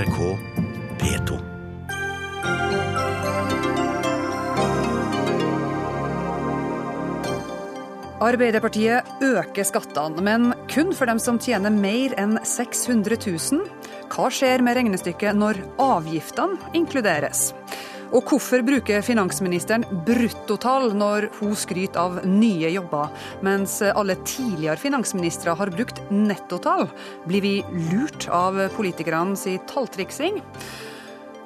NRK P2. Arbeiderpartiet øker skattene, men kun for dem som tjener mer enn 600 000. Hva skjer med regnestykket når avgiftene inkluderes? Og hvorfor bruker finansministeren bruttotall når hun skryter av nye jobber, mens alle tidligere finansministre har brukt nettotall? Blir vi lurt av politikerne sin talltriksing?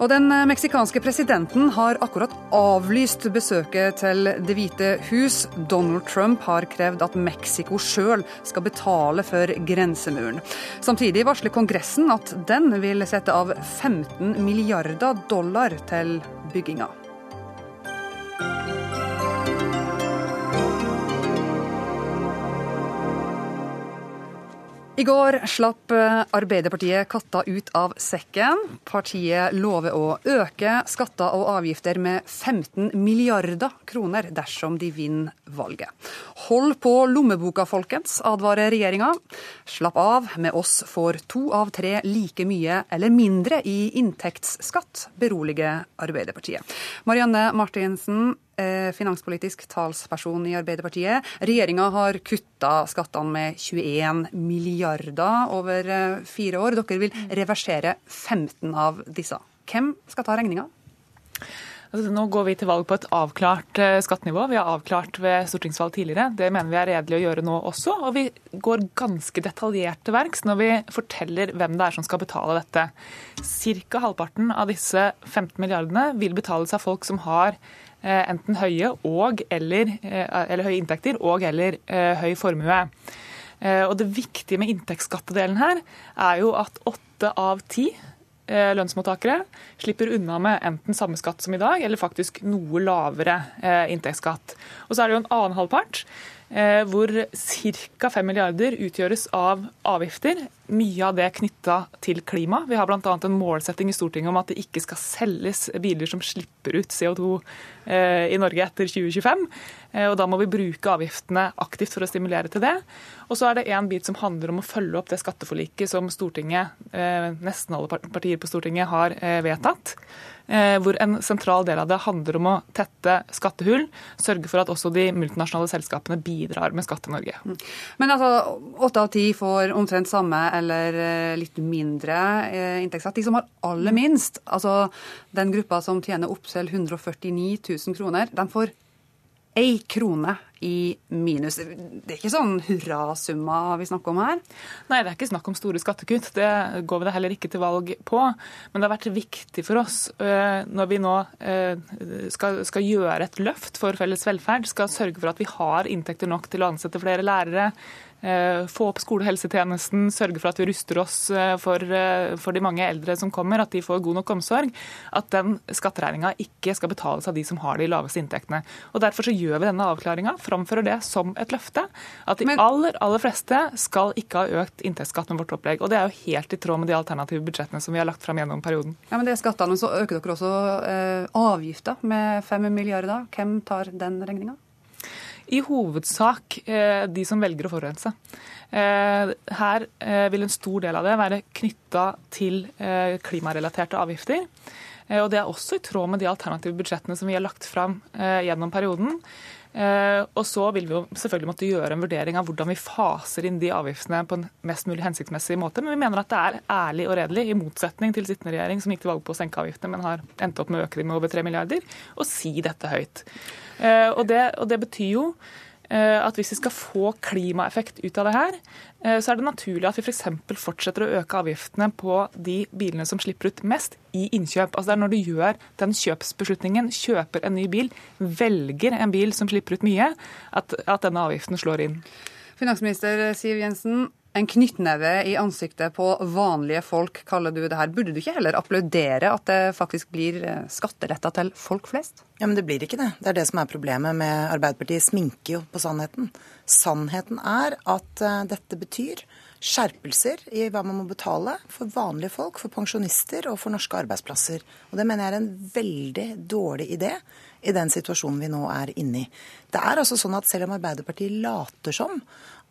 Og Den meksikanske presidenten har akkurat avlyst besøket til Det hvite hus. Donald Trump har krevd at Mexico sjøl skal betale for grensemuren. Samtidig varsler Kongressen at den vil sette av 15 milliarder dollar til bygginga. I går slapp Arbeiderpartiet katta ut av sekken. Partiet lover å øke skatter og avgifter med 15 milliarder kroner dersom de vinner valget. Hold på lommeboka, folkens, advarer regjeringa. Slapp av, med oss får to av tre like mye eller mindre i inntektsskatt, beroliger Arbeiderpartiet. Marianne Martinsen, finanspolitisk talsperson i Arbeiderpartiet. Regjeringa har kutta skattene med 21 milliarder over fire år. Dere vil reversere 15 av disse. Hvem skal ta regninga? Altså, nå går vi til valg på et avklart skattenivå. Vi har avklart ved stortingsvalg tidligere. Det mener vi er redelig å gjøre nå også. Og vi går ganske detaljert til verks når vi forteller hvem det er som skal betale dette. Cirka halvparten av disse 15 milliardene vil betales av folk som har enten høye og eller, eller høye inntekter og eller høy formue. Og Det viktige med inntektsskattedelen her er jo at åtte av ti lønnsmottakere slipper unna med enten samme skatt som i dag, eller faktisk noe lavere inntektsskatt. Og så er det jo en annen halvpart hvor ca. 5 milliarder utgjøres av avgifter. Mye av det knytta til klima. Vi har bl.a. en målsetting i Stortinget om at det ikke skal selges biler som slipper ut CO2 i Norge etter 2025. Og Da må vi bruke avgiftene aktivt for å stimulere til det. Og så er det en bit som handler om å følge opp det skatteforliket som Stortinget, nesten alle partier på Stortinget har vedtatt hvor en sentral del av det handler om å tette skattehull, sørge for at også de multinasjonale selskapene bidrar med skatt til Norge. Men altså, åtte av ti får omtrent samme eller litt mindre inntektsskatt. De som har aller minst, altså den gruppa som tjener opptil 149 000 kroner, de får én krone i minus. Det er ikke sånn hurrasumma vi snakker om her? Nei, det er ikke snakk om store skattekutt. Det går vi da heller ikke til valg på. Men det har vært viktig for oss når vi nå skal, skal gjøre et løft for felles velferd, skal sørge for at vi har inntekter nok til å ansette flere lærere, få opp skolehelsetjenesten, sørge for at vi ruster oss for, for, de mange eldre som kommer, at de får god nok omsorg. At den skatteregninga ikke skal betales av de som har de laveste inntektene. Og Derfor så gjør vi denne avklaringa, framfører det som et løfte. At de aller, aller fleste skal ikke ha økt inntektsskatt med vårt opplegg. Og det er jo helt i tråd med de alternative budsjettene som vi har lagt fram gjennom perioden. Ja, Men det er skattene, så øker dere også eh, avgifter med 5 milliarder. Hvem tar den regninga? I hovedsak de som velger å forurense. Her vil en stor del av det være knytta til klimarelaterte avgifter. Og Det er også i tråd med de alternative budsjettene som vi har lagt fram gjennom perioden. Og så vil vi jo selvfølgelig måtte gjøre en vurdering av hvordan vi faser inn de avgiftene på en mest mulig hensiktsmessig måte. Men vi mener at det er ærlig og redelig, i motsetning til sittende regjering som gikk til valg på å senke avgiftene, men har endt opp med å øke dem med over 3 milliarder, å si dette høyt. Og det, og det betyr jo at hvis vi skal få klimaeffekt ut av det her, så er det naturlig at vi f.eks. For fortsetter å øke avgiftene på de bilene som slipper ut mest, i innkjøp. Altså det er når du gjør den kjøpsbeslutningen, kjøper en ny bil, velger en bil som slipper ut mye, at, at denne avgiften slår inn. Finansminister Siv Jensen, en knyttneve i ansiktet på vanlige folk, kaller du det her. Burde du ikke heller applaudere at det faktisk blir skatteletta til folk flest? Ja, Men det blir ikke det. Det er det som er problemet med Arbeiderpartiet. Sminker jo på sannheten. Sannheten er at dette betyr skjerpelser i hva man må betale for vanlige folk, for pensjonister og for norske arbeidsplasser. Og Det mener jeg er en veldig dårlig idé i den situasjonen vi nå er inne i. Det er altså sånn at Selv om Arbeiderpartiet later som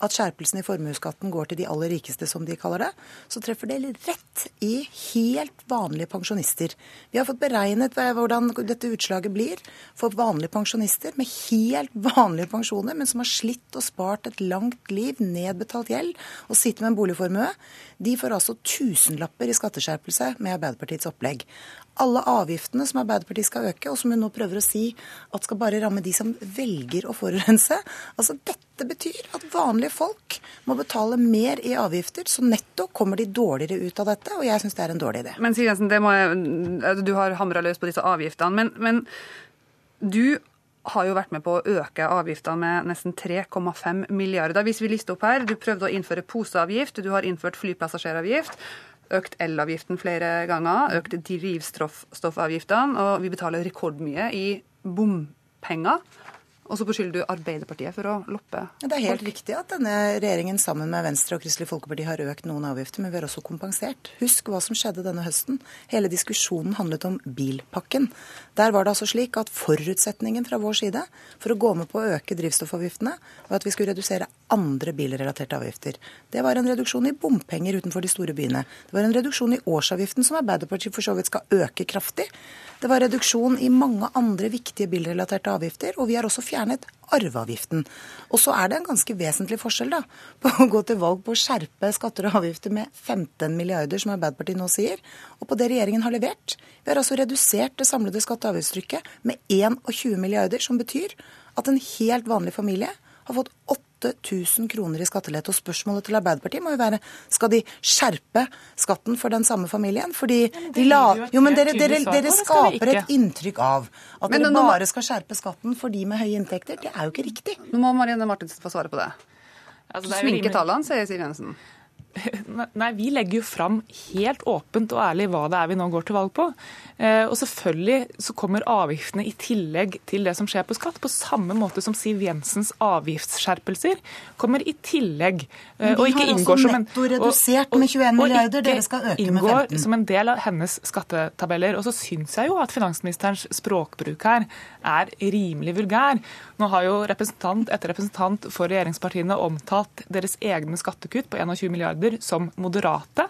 at skjerpelsen i formuesskatten går til de aller rikeste, som de kaller det, så treffer det rett i helt vanlige pensjonister. Vi har fått beregnet hvordan dette utslaget blir for vanlige pensjonister med helt vanlige pensjoner, men som har slitt og spart et langt liv, nedbetalt gjeld og sitter med en boligformue. De får altså tusenlapper i skatteskjerpelse med Arbeiderpartiets opplegg alle avgiftene som Arbeiderpartiet skal øke, og som hun nå prøver å si at skal bare ramme de som velger å forurense. Altså Dette betyr at vanlige folk må betale mer i avgifter, så netto kommer de dårligere ut av dette, og jeg syns det er en dårlig idé. Men Siv Jensen, jeg, du har hamra løs på disse avgiftene, men, men du har jo vært med på å øke avgiftene med nesten 3,5 milliarder. Hvis vi lister opp her, Du prøvde å innføre poseavgift, du har innført flypassasjeravgift økt elavgiften flere ganger, økt drivstoffavgiftene, og vi betaler rekordmye i bompenger. Og så beskylder du Arbeiderpartiet for å loppe Det er helt riktig at denne regjeringen sammen med Venstre og Kristelig Folkeparti har økt noen avgifter, men vi har også kompensert. Husk hva som skjedde denne høsten. Hele diskusjonen handlet om bilpakken. Der var det altså slik at forutsetningen fra vår side for å gå med på å øke drivstoffavgiftene, var at vi skulle redusere andre bilrelaterte avgifter. Det var en reduksjon i bompenger utenfor de store byene. Det var en reduksjon i årsavgiften, som Arbeiderpartiet for så vidt skal øke kraftig. Det var reduksjon i mange andre viktige bilrelaterte avgifter, og vi har også fjernet arveavgiften. Og så er det en ganske vesentlig forskjell da, på å gå til valg på å skjerpe skatter og avgifter med 15 milliarder, som Arbeiderpartiet nå sier, og på det regjeringen har levert. Vi har altså redusert det samlede skatte- og avgiftstrykket med 21 milliarder, som betyr at en helt vanlig familie har fått 8000 kroner i skattelette. Og spørsmålet til Arbeiderpartiet må jo være skal de skjerpe skatten for den samme familien? Fordi de la... Jo, men dere, dere, dere skaper et inntrykk av at dere bare skal skjerpe skatten for de med høye inntekter. Det er jo ikke riktig. Nå må Marianne Martinsen få svare på det. Altså, det Sminke tallene, sier Siv Jensen. Nei, Vi legger jo fram helt åpent og ærlig hva det er vi nå går til valg på. Eh, og selvfølgelig så kommer avgiftene i tillegg til det som skjer på skatt, på samme måte som Siv Jensens avgiftsskjerpelser kommer i tillegg. Eh, og ikke inngår som en netto redusert med 21 milliarder, dere skal øke med 15. inngår som en del av hennes skattetabeller. Og så syns jeg jo at finansministerens språkbruk her er rimelig vulgær. Nå har jo representant etter representant for regjeringspartiene omtalt deres egne skattekutt på 21 milliarder som moderate.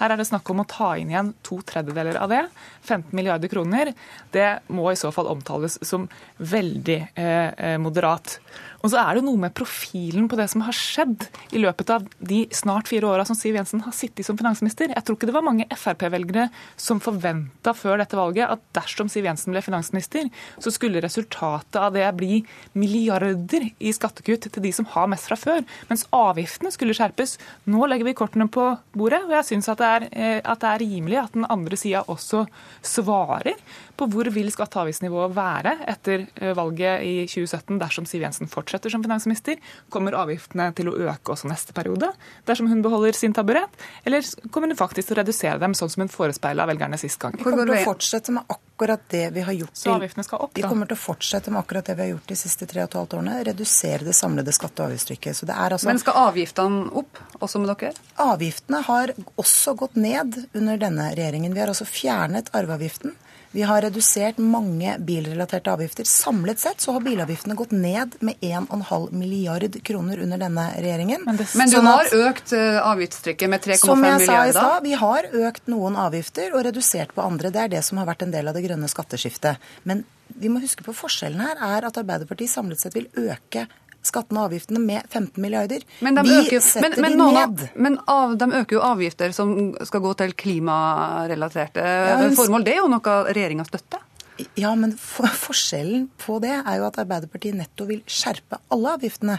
Her er det snakk om å ta inn igjen to tredjedeler av det. 15 milliarder kroner. Det må i så fall omtales som veldig eh, eh moderat. Og så er det noe med profilen på det som har skjedd i løpet av de snart fire åra som Siv Jensen har sittet som finansminister. Jeg tror ikke det var mange Frp-velgere som forventa før dette valget at dersom Siv Jensen ble finansminister, så skulle resultatet av det bli milliarder i skattekutt til de som har mest fra før, mens avgiftene skulle skjerpes. Nå legger vi kortene på bordet, og jeg syns at, eh, at, det er rimelig at den andre sida også svarer på hvor vil skatte- og avgiftsnivået være etter eh, valget i 2017 dersom Siv Jensen fortsetter som finansminister? Kommer avgiftene til å øke også neste periode dersom hun beholder sin taburett? Eller kommer hun faktisk til å redusere dem, sånn som hun forespeila velgerne sist gang? Vi kommer til å fortsette med akkurat det vi har gjort. Så avgiftene skal opp, da? Vi kommer til å fortsette med akkurat det vi har gjort de siste tre og et halvt årene. Redusere det samlede skatte- og avgiftstrykket. Altså, Men skal avgiftene opp, også med dere? Avgiftene har også gått ned under denne regjeringen. Vi har også fjernet arveavgiften. Vi har redusert mange bilrelaterte avgifter. Samlet sett så har bilavgiftene gått ned med 1,5 milliard kroner under denne regjeringen. Men, det, men du sånn har økt eh, avgiftstrykket med 3,5 milliarder? Som jeg sa i stad, vi har økt noen avgifter og redusert på andre. Det er det som har vært en del av det grønne skatteskiftet. Men vi må huske på forskjellen her er at Arbeiderpartiet samlet sett vil øke skattene og avgiftene med 15 milliarder. Men de Vi øker, setter men, men, de ned. Men av, de øker jo avgifter som skal gå til klimarelaterte ja, formål. Det er jo noe regjeringa støtter? Ja, men for, forskjellen på det er jo at Arbeiderpartiet netto vil skjerpe alle avgiftene.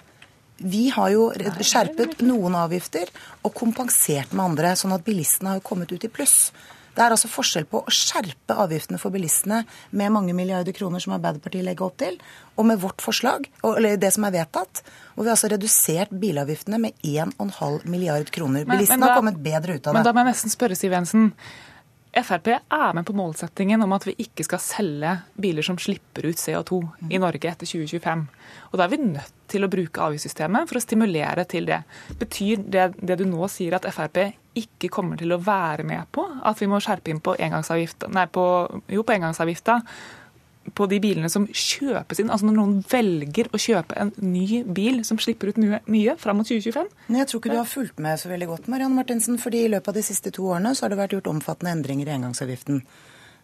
Vi har jo skjerpet noen avgifter og kompensert med andre, sånn at bilistene har kommet ut i pluss. Det er altså forskjell på å skjerpe avgiftene for bilistene med mange milliarder kroner, som Arbeiderpartiet legger opp til, og med vårt forslag, eller det som er vedtatt, hvor vi har altså redusert bilavgiftene med 1,5 milliard kroner. Bilistene da, har kommet bedre ut av det. Men da må jeg nesten spørre Siv Jensen. Frp er med på målsettingen om at vi ikke skal selge biler som slipper ut CO2 i Norge etter 2025. Og Da er vi nødt til å bruke avgiftssystemet for å stimulere til det. Betyr det, det du nå sier at Frp ikke kommer til å være med på at vi må skjerpe inn på engangsavgifta, nei, på, jo, på engangsavgifta på de bilene som kjøpes inn? Altså når noen velger å kjøpe en ny bil som slipper ut mye, fram mot 2025? Jeg tror ikke du har fulgt med så veldig godt, Marianne Martinsen. fordi i løpet av de siste to årene så har det vært gjort omfattende endringer i engangsavgiften.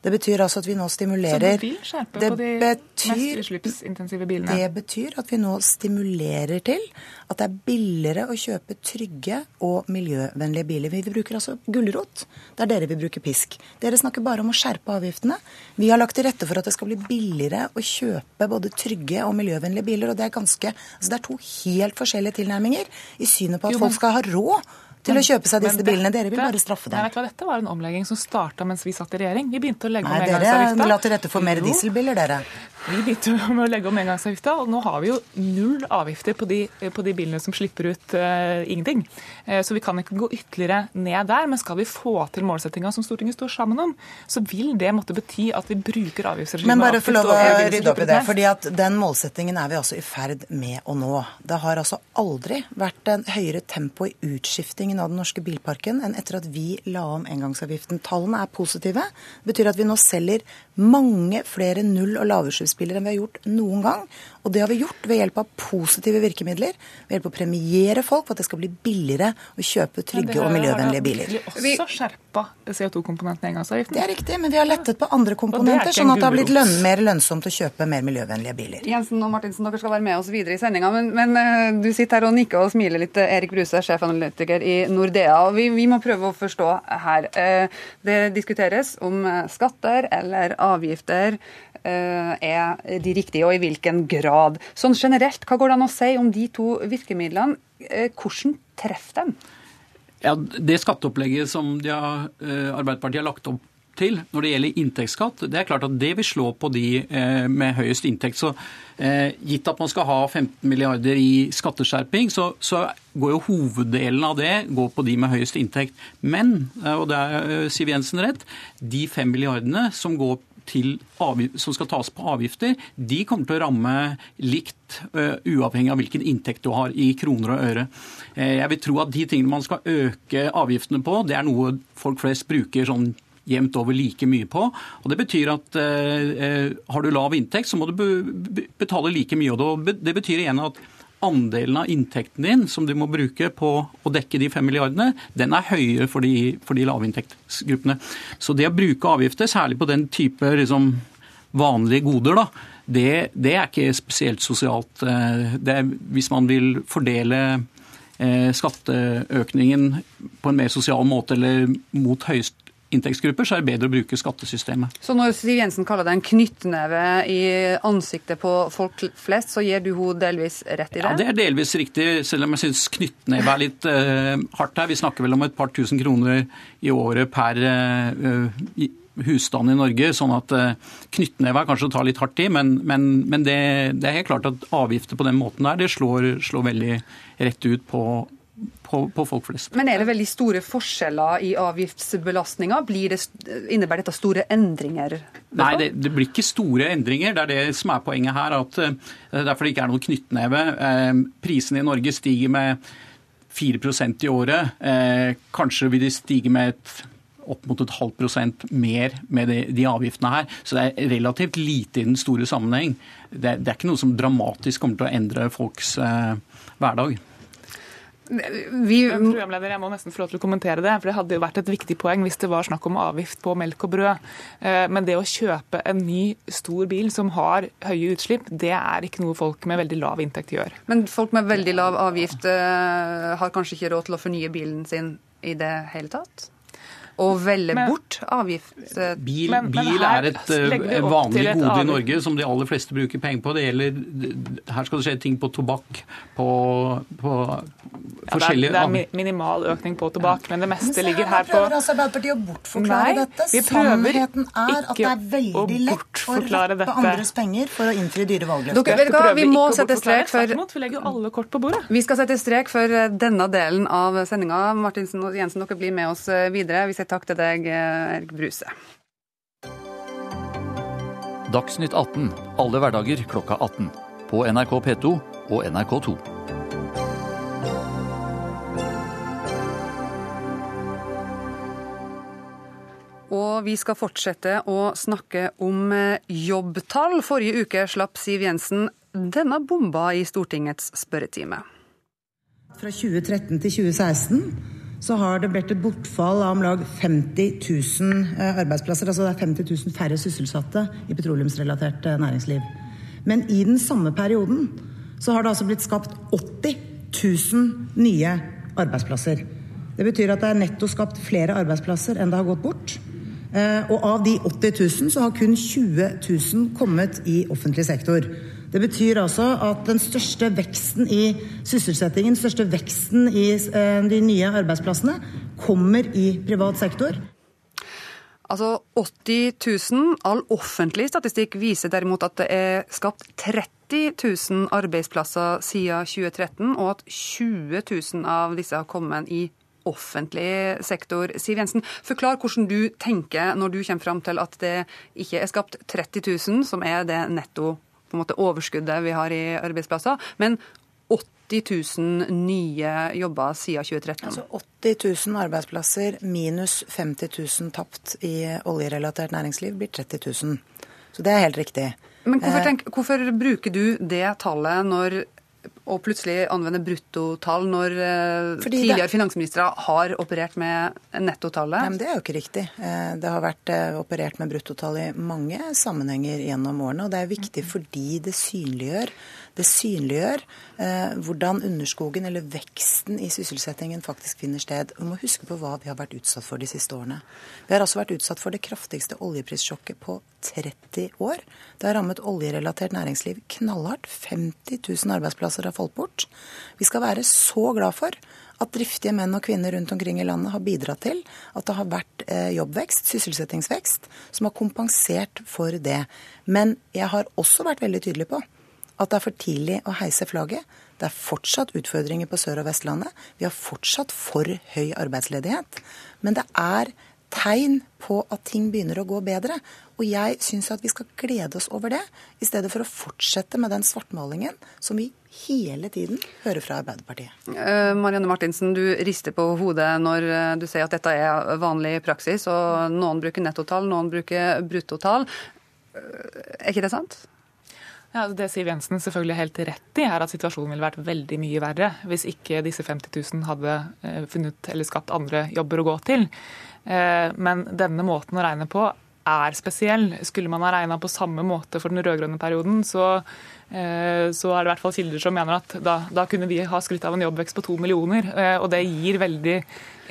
Det betyr altså at vi nå stimulerer Så du vil skjerpe på de betyr, mest utslippsintensive bilene? Det betyr at vi nå stimulerer til at det er billigere å kjøpe trygge og miljøvennlige biler. Vi bruker altså gulrot. Det er dere vi bruker pisk. Dere snakker bare om å skjerpe avgiftene. Vi har lagt til rette for at det skal bli billigere å kjøpe både trygge og miljøvennlige biler. Og det er ganske Altså det er to helt forskjellige tilnærminger i synet på at jo, men... folk skal ha råd til å kjøpe seg disse bilene. Dere vil bare straffe dem. Nei, vet du hva, Dette var en omlegging som starta mens vi satt i regjering. Vi begynte å legge Nei, om engangsavgifta. Dere la til rette for mer dieselbiler, dere. Vi begynte med å legge om engangsavgifta, og nå har vi jo null avgifter på de, på de bilene som slipper ut uh, ingenting. Uh, så vi kan ikke gå ytterligere ned der. Men skal vi få til målsettinga som Stortinget står sammen om, så vil det måtte bety at vi bruker avgiftsregimet Men bare få lov å rydde opp i det. fordi at den målsettingen er vi altså i ferd med å nå. Det har altså aldri vært en høyere tempo i utskiftingen av den norske bilparken enn etter at vi la om engangsavgiften. Tallene er positive. Det betyr at vi nå selger mange flere null- og lavutslippsbiler enn vi har gjort noen gang. Og det har vi gjort ved hjelp av positive virkemidler. Ved hjelp av å premiere folk for at det skal bli billigere å kjøpe trygge og miljøvennlige biler. Vi har også skjerpa CO2-komponenten i engangsavgiften. Det er riktig, men vi har lettet på andre komponenter, sånn at det har blitt lønn, mer lønnsomt å kjøpe mer miljøvennlige biler. Jensen og Martinsen, dere skal være med oss videre i sendinga, men, men, eh, du sitter her og nikker og smiler litt, Erik Bruse, sjefanalytiker i Nordea. vi, vi må prøve å forstå her. Eh, det diskuteres om eh, skatter eller avgifter Eh, er de riktige, og i hvilken grad. Sånn generelt, hva går det an å si om de to virkemidlene? Eh, hvordan treffer dem? Ja, Det skatteopplegget som har, eh, Arbeiderpartiet har lagt opp til når det gjelder inntektsskatt, det er klart at det vil slå på de med høyest inntekt. Så Gitt at man skal ha 15 milliarder i skatteskjerping, så, så går jo hoveddelen av det går på de med høyest inntekt. Men, og det er Siv Jensen rett, de fem milliardene som går som skal tas på avgifter, de kommer til å ramme likt, uh, uavhengig av hvilken inntekt du har i kroner og øre. Uh, jeg vil tro at de tingene man skal øke avgiftene på, det er noe folk flest bruker sånn jevnt over like mye på. Og Det betyr at uh, har du lav inntekt, så må du betale like mye. og Det betyr igjen at andelen av inntekten din som du må bruke på å dekke de fem milliardene, den er høyere for de, for de lavinntektsgruppene. Så det å bruke avgifter, særlig på den type liksom, vanlige goder, da, det, det, er ikke spesielt sosialt. Eh, er, hvis man vil fordele eh, skatteøkningen på en mer sosial måte eller mot høyest inntektsgrupper, så er det bedre å bruke skattesystemet. Så når Siv Jensen kaller det en knyttneve i ansiktet på folk flest, så gir du henne delvis rett i det? Ja, det er delvis riktig, selv om jeg syns knyttneve er litt uh, hardt her. Vi snakker vel om et par tusen kroner i året per uh, husstand i Norge, sånn at knyttneve er kanskje å ta litt hardt i, men, men, men det, det, er helt klart at avgifter på den måten der, det slår, slår veldig rett ut på på, på, folk flest. Men er det veldig store forskjeller i avgiftsbelastninga? Det, innebærer dette store endringer? Nei, det, det, blir ikke store endringer. Det er det som er poenget her. at uh, Derfor det ikke er noen knyttneve. Uh, prisene i Norge stiger med 4% i året. Uh, kanskje vil de stige med et opp mot et halvt prosent mer med de, de, avgiftene her. Så det er relativt lite i den store sammenheng. Det, det, er ikke noe som dramatisk kommer til å endre folks hverdag. Vi, programleder, jeg må nesten få lov til å kommentere det. for Det hadde jo vært et viktig poeng hvis det var snakk om avgift på melk og brød. Eh, men det å kjøpe en ny, stor bil som har høye utslipp, det er ikke noe folk med veldig lav inntekt gjør. Men folk med veldig lav avgift eh, har kanskje ikke råd til å fornye bilen sin i det hele tatt? Å velge men, bort avgift. Bil, men, men bil er et uh, vanlig et gode i Norge som de aller fleste bruker penger på. Det gjelder, her skal det skje ting på tobakk, på, på forskjellige det, er, det er minimal økning på tobakk, men det meste ligger her på prøver altså Arbeiderpartiet å bortforklare Nei, dette. Sannheten er at det er veldig lett å rappe andres penger for å innfri dyre valgløfter. Vi må sette strek for Vi legger jo alle kort på bordet. Vi skal sette strek for eh, denne delen av sendinga. Martinsen og Jensen, dere blir med oss eh, videre. Vi sier takk til deg, eh, Erik Bruse. Dagsnytt 18 alle hverdager klokka 18. På NRK P2 og NRK2. Og vi skal fortsette å snakke om eh, jobbtall. Forrige uke slapp Siv Jensen denne bomba i Stortingets spørretime. Fra 2013 til 2016 så har det blitt et bortfall av om lag 50 000 eh, arbeidsplasser. Altså det er 50 000 færre sysselsatte i petroleumsrelatert eh, næringsliv. Men i den samme perioden så har det altså blitt skapt 80 000 nye arbeidsplasser. Det betyr at det er netto skapt flere arbeidsplasser enn det har gått bort. Eh, og av de 80 000 så har kun 20 000 kommet i offentlig sektor. Det betyr altså at den største veksten i sysselsettingen, den største veksten i eh, de nye arbeidsplassene, kommer i privat sektor. Altså 80 000. All offentlig statistikk viser derimot at det er skapt 30 000 arbeidsplasser siden 2013, og at 20 000 av disse har kommet i offentlig sektor. Siv Jensen, forklar hvordan du tenker når du kommer fram til at det ikke er skapt 30 000, som er det netto på en måte overskuddet vi har i arbeidsplasser, men 80 000 nye jobber siden 2013. Altså 80 000 arbeidsplasser minus 50 000 tapt i oljerelatert næringsliv blir 30 000. Så det er helt riktig. Men hvorfor, eh, tenk, hvorfor bruker du det tallet når og plutselig anvende bruttotall når eh, Fordi tidligere det... finansministre har operert med nettotallet? Nei, men Det er jo ikke riktig. Eh, det har vært eh, operert med bruttotall i mange sammenhenger gjennom årene. Og det er viktig fordi det synliggjør det synliggjør eh, hvordan underskogen, eller veksten i sysselsettingen, faktisk finner sted. Vi må huske på hva vi har vært utsatt for de siste årene. Vi har altså vært utsatt for det kraftigste oljeprissjokket på 30 år. Det har rammet oljerelatert næringsliv knallhardt. 50 000 arbeidsplasser har falt bort. Vi skal være så glad for at driftige menn og kvinner rundt omkring i landet har bidratt til at det har vært eh, jobbvekst, sysselsettingsvekst, som har kompensert for det. Men jeg har også vært veldig tydelig på at det er for tidlig å heise flagget. Det er fortsatt utfordringer på Sør- og Vestlandet. Vi har fortsatt for høy arbeidsledighet. Men det er tegn på at ting begynner å gå bedre. Og jeg syns at vi skal glede oss over det, i stedet for å fortsette med den svartmalingen som vi hele tiden hører fra Arbeiderpartiet. Uh, Marianne Martinsen, du rister på hodet når uh, du sier at dette er vanlig praksis. Og noen bruker nettotall, noen bruker bruttotall. Uh, er ikke det sant? Ja, det Siv Jensen selvfølgelig helt rett i, er at situasjonen ville vært veldig mye verre hvis ikke disse 50 000 hadde eh, funnet eller skapt andre jobber å gå til. Eh, men denne måten å regne på er spesiell. Skulle man ha regna på samme måte for den rød-grønne perioden, så, så, er det i hvert fall kilder som mener at da, da kunne vi ha skrytt av en jobbvekst på to millioner. Og det gir veldig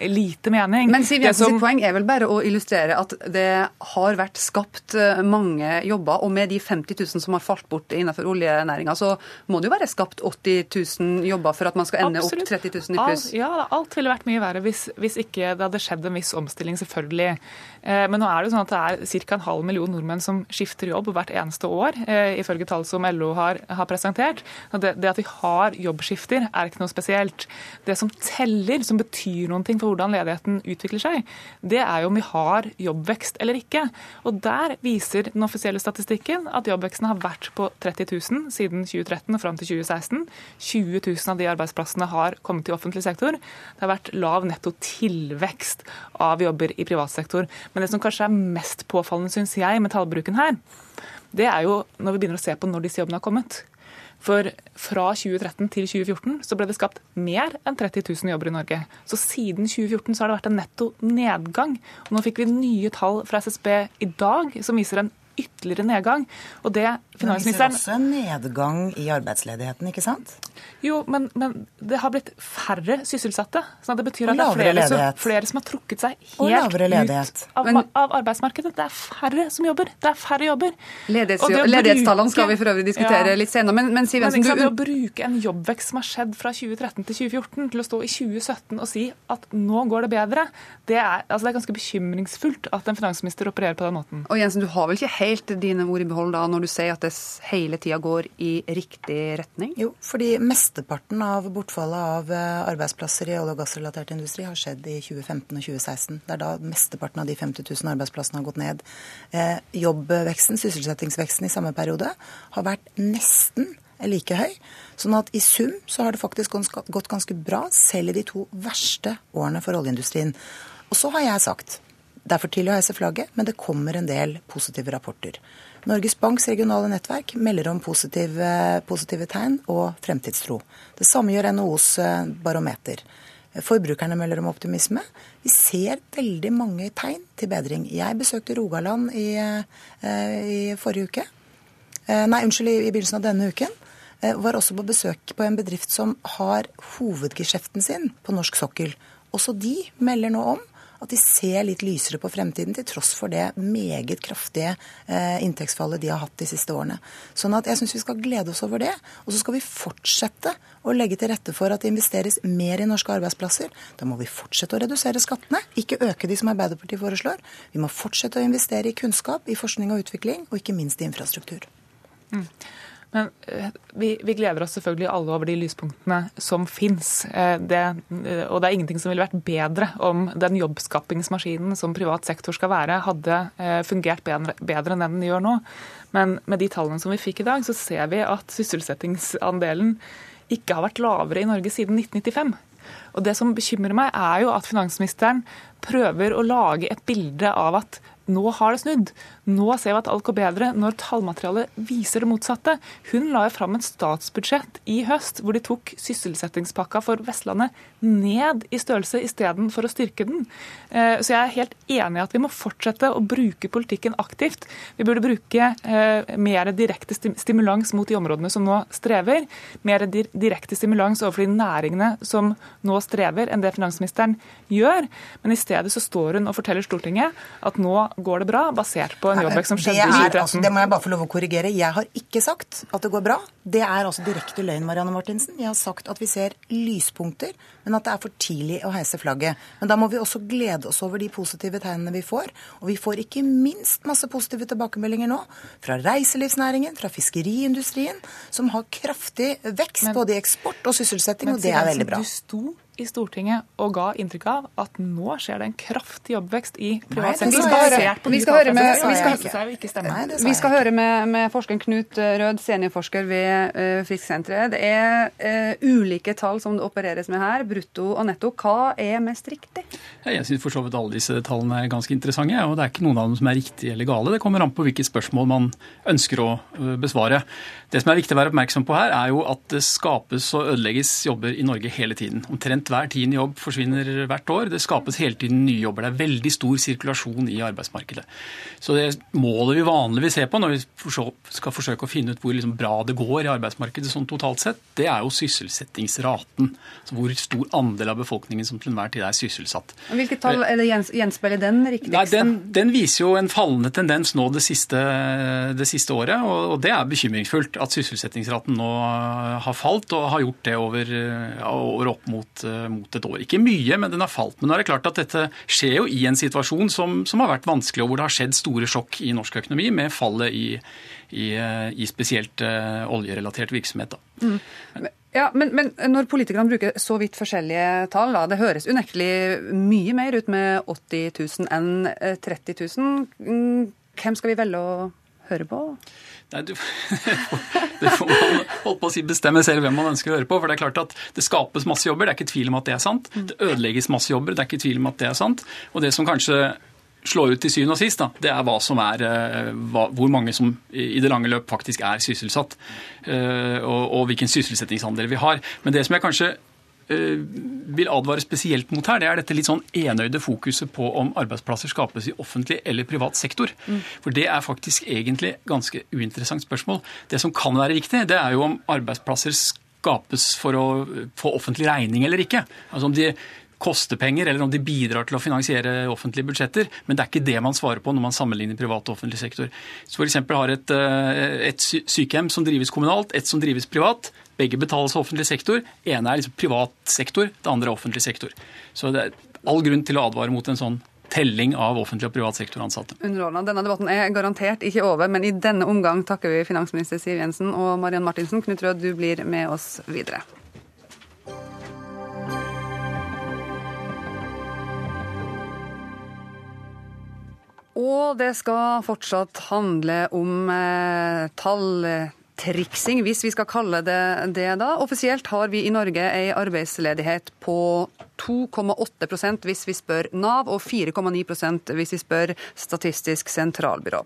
lite mening. Men Siv Jensens som... poeng er vel bare å illustrere at det har vært skapt eh, mange jobber, og med de 50 000 som har falt bort innenfor oljenæringa, så må det jo være skapt 80 000 jobber for at man skal ende Absolutt. opp 30 000 i pluss? Alt, ja, alt ville vært mye verre hvis, hvis, ikke det hadde skjedd en viss omstilling, selvfølgelig. Eh, men nå er det jo sånn at det er ca. en halv million nordmenn som skifter jobb hvert eneste år, eh, ifølge tall som LO har, har presentert. Det, det at vi har jobbskifter, er ikke noe spesielt. Det som teller, som betyr noen ting for hvordan ledigheten utvikler seg, det er jo om vi har jobbvekst eller ikke. Og Der viser den offisielle statistikken at jobbveksten har vært på 30 000 siden 2013 og fram til 2016. 20 000 av de arbeidsplassene har kommet i offentlig sektor. Det har vært lav netto tilvekst av jobber i privat sektor. Men det som kanskje er mest påfallende, syns jeg, med tallbruken her, det er jo når vi begynner å se på når disse jobbene har kommet. For fra 2013 til 2014 så ble det skapt mer enn 30 000 jobber i Norge. Så siden 2014 så har det vært en netto nedgang. Og nå fikk vi nye tall fra SSB i dag som viser en ytterligere nedgang. Og det finansministeren... Men viser også en nedgang i arbeidsledigheten, ikke sant? Jo, men, men det har blitt færre sysselsatte. Så det betyr at det er flere som, flere som, har trukket seg helt ut av, men, av, arbeidsmarkedet. Det er færre som jobber. Det er færre jobber. Ledighets, ledighetstallene skal vi for øvrig diskutere ja, litt senere. Men, men Siv Jensen, du... Å bruke en jobbvekst som har skjedd fra 2013 til 2014, til å stå i 2017 og si at nå går det bedre, det er, altså det er ganske bekymringsfullt at en finansminister opererer på den måten. Og Jensen, du har vel ikke helt dine ord i behold da når du sier at det hele tida går i riktig retning? Jo, fordi mesteparten av bortfallet av eh, arbeidsplasser i olje- og gassrelatert industri har skjedd i 2015 og 2016. Det er da mesteparten av de 50 000 arbeidsplassene har gått ned. Eh, jobbveksten, sysselsettingsveksten i samme periode, har vært nesten like høy. Sånn at i sum så har det faktisk gått ganske bra, selv i de to verste årene for oljeindustrien. Og så har jeg sagt Det er for tidlig å heise flagget, men det kommer en del positive rapporter. Norges Banks regionale nettverk melder om positive, positive tegn og fremtidstro. Det samme gjør NHOs eh, barometer. Forbrukerne melder om optimisme. Vi ser veldig mange tegn til bedring. Jeg besøkte Rogaland i, eh, i forrige uke. Eh, nei, unnskyld, i, begynnelsen av denne uken. Var også på besøk på en bedrift som har hovedgeskjeften sin på norsk sokkel. Også de melder nå om at de ser litt lysere på fremtiden, til tross for det meget kraftige eh, inntektsfallet de har hatt de siste årene. Sånn at jeg syns vi skal glede oss over det. Og så skal vi fortsette å legge til rette for at det investeres mer i norske arbeidsplasser. Da må vi fortsette å redusere skattene, ikke øke de som Arbeiderpartiet foreslår. Vi må fortsette å investere i kunnskap, i forskning og utvikling, og ikke minst i infrastruktur. Mm. Men eh, vi, vi, gleder oss selvfølgelig alle over de lyspunktene som fins. Eh, eh, og det er ingenting som ville vært bedre om den jobbskapingsmaskinen som privat sektor skal være, hadde fungert bedre enn den gjør nå. Men med de tallene som vi fikk i dag, så ser vi at sysselsettingsandelen ikke har vært lavere i Norge siden 1995. Og Det som bekymrer meg, er jo at finansministeren prøver å lage et bilde av at nå har det snudd. Nå ser vi at alt går bedre, når tallmaterialet viser det motsatte. Hun la fram et statsbudsjett i høst hvor de tok sysselsettingspakka for Vestlandet ned i størrelse istedenfor å styrke den. Eh, så jeg er helt enig i at vi må fortsette å bruke politikken aktivt. Vi burde bruke eh, mer direkte stimulans mot de områdene som nå strever. Mer direkte stimulans overfor de næringene som nå strever, enn det finansministeren gjør. Men i stedet så står hun og forteller Stortinget at nå går det bra, basert på en jobbvekst som skjedde i 2013. Altså, det må jeg bare få lov å korrigere. Jeg har ikke sagt at det går bra. Det er altså direkte løgn, Marianne Martinsen. Jeg har sagt at vi ser lyspunkter, men at det er for tidlig å heise flagget. Men da må vi også glede oss over de positive tegnene vi får. Og vi får ikke minst masse positive tilbakemeldinger nå fra reiselivsnæringen, fra fiskeriindustrien, som har kraftig vekst men, både i eksport og sysselsetting, og det er veldig bra. Du sto i Stortinget og ga inntrykk av at nå skjer det en kraftig jobbvekst i privat sektor. Vi skal høre med, vi skal, vi skal høre med, med forskeren Knut Rød, seniorforsker ved uh, Frisksenteret. Det er uh, ulike tall som det opereres med her, brutto og netto. Hva er mest riktig? Jeg syns for så vidt alle disse tallene er ganske interessante. og Det er ikke noen av dem som er riktige eller gale. Det kommer an på hvilke spørsmål man ønsker å uh, besvare. Det som er viktig å være oppmerksom på her, er jo at det skapes og ødelegges jobber i Norge hele tiden. Omtrent hver tiende jobb forsvinner hvert år. Det skapes hele tiden nye jobber. Det er veldig stor sirkulasjon i arbeidsmarkedet. Så det målet vi vanligvis ser på når vi skal forsøke å finne ut hvor liksom bra det går i arbeidsmarkedet sånn totalt sett, det er jo sysselsettingsraten. Så hvor stor andel av befolkningen som til enhver tid er sysselsatt. Hvilke tall er det gjenspeiler den riktigst? Nei, den, den, viser jo en fallende tendens nå det siste, det siste året, og, og det er bekymringsfullt at sysselsettingsraten nå har falt og har gjort det over, over opp mot Eh, mot et år. Ikke mye, men den har falt. Men nå er det klart at dette skjer jo i en situasjon som, som har vært vanskelig, og hvor det har skjedd store sjokk i norsk økonomi med fallet i, i, eh, i spesielt oljerelatert virksomhet. Mm. Ja, men, men, når politikerne bruker så vidt forskjellige tall, da, det høres unektelig mye mer ut med 80 000 enn 30 000. Mm, hvem skal vi velge å høre på? Nei, du, Det får man holdt på å si bestemme selv hvem man ønsker å høre på. For det er klart at det skapes masse jobber, det er ikke tvil om at det er sant. Det ødelegges masse jobber, det er ikke tvil om at det er sant. Og det som kanskje slår ut til syvende og sist, da, det er, hva som er eh, hva, hvor mange som i det lange løp faktisk er sysselsatt. Eh, og, og hvilken sysselsettingsandel vi har. Men det som jeg kanskje Eh, vil advare spesielt mot her, det er dette litt sånn enøyde fokuset på om arbeidsplasser skapes i offentlig eller privat sektor. Mm. For det er faktisk egentlig ganske uinteressant spørsmål. Det som kan være viktig, det er jo om arbeidsplasser skapes for å få offentlig regning eller ikke. Altså om de koster penger, eller om de bidrar til å finansiere offentlige budsjetter. Men det er ikke det man svarer på når man sammenligner privat og offentlig sektor. Så f.eks. har et, eh, et sykehjem som drives kommunalt, et som drives privat. Begge betales av offentlig sektor. ene er liksom privat sektor, det andre er offentlig sektor. Så det er all grunn til å advare mot en sånn telling av offentlig og privat sektor-ansatte. Underordnet. Denne debatten er garantert ikke over, men i denne omgang takker vi finansminister Siv Jensen og Mariann Martinsen. Knut Rød, du blir med oss videre. Og det skal fortsatt handle om eh, tall triksing, hvis vi skal kalle det det da. Offisielt har vi i Norge ei arbeidsledighet på 2,8% hvis vi spør Nav, og 4,9% hvis vi spør Statistisk sentralbyrå.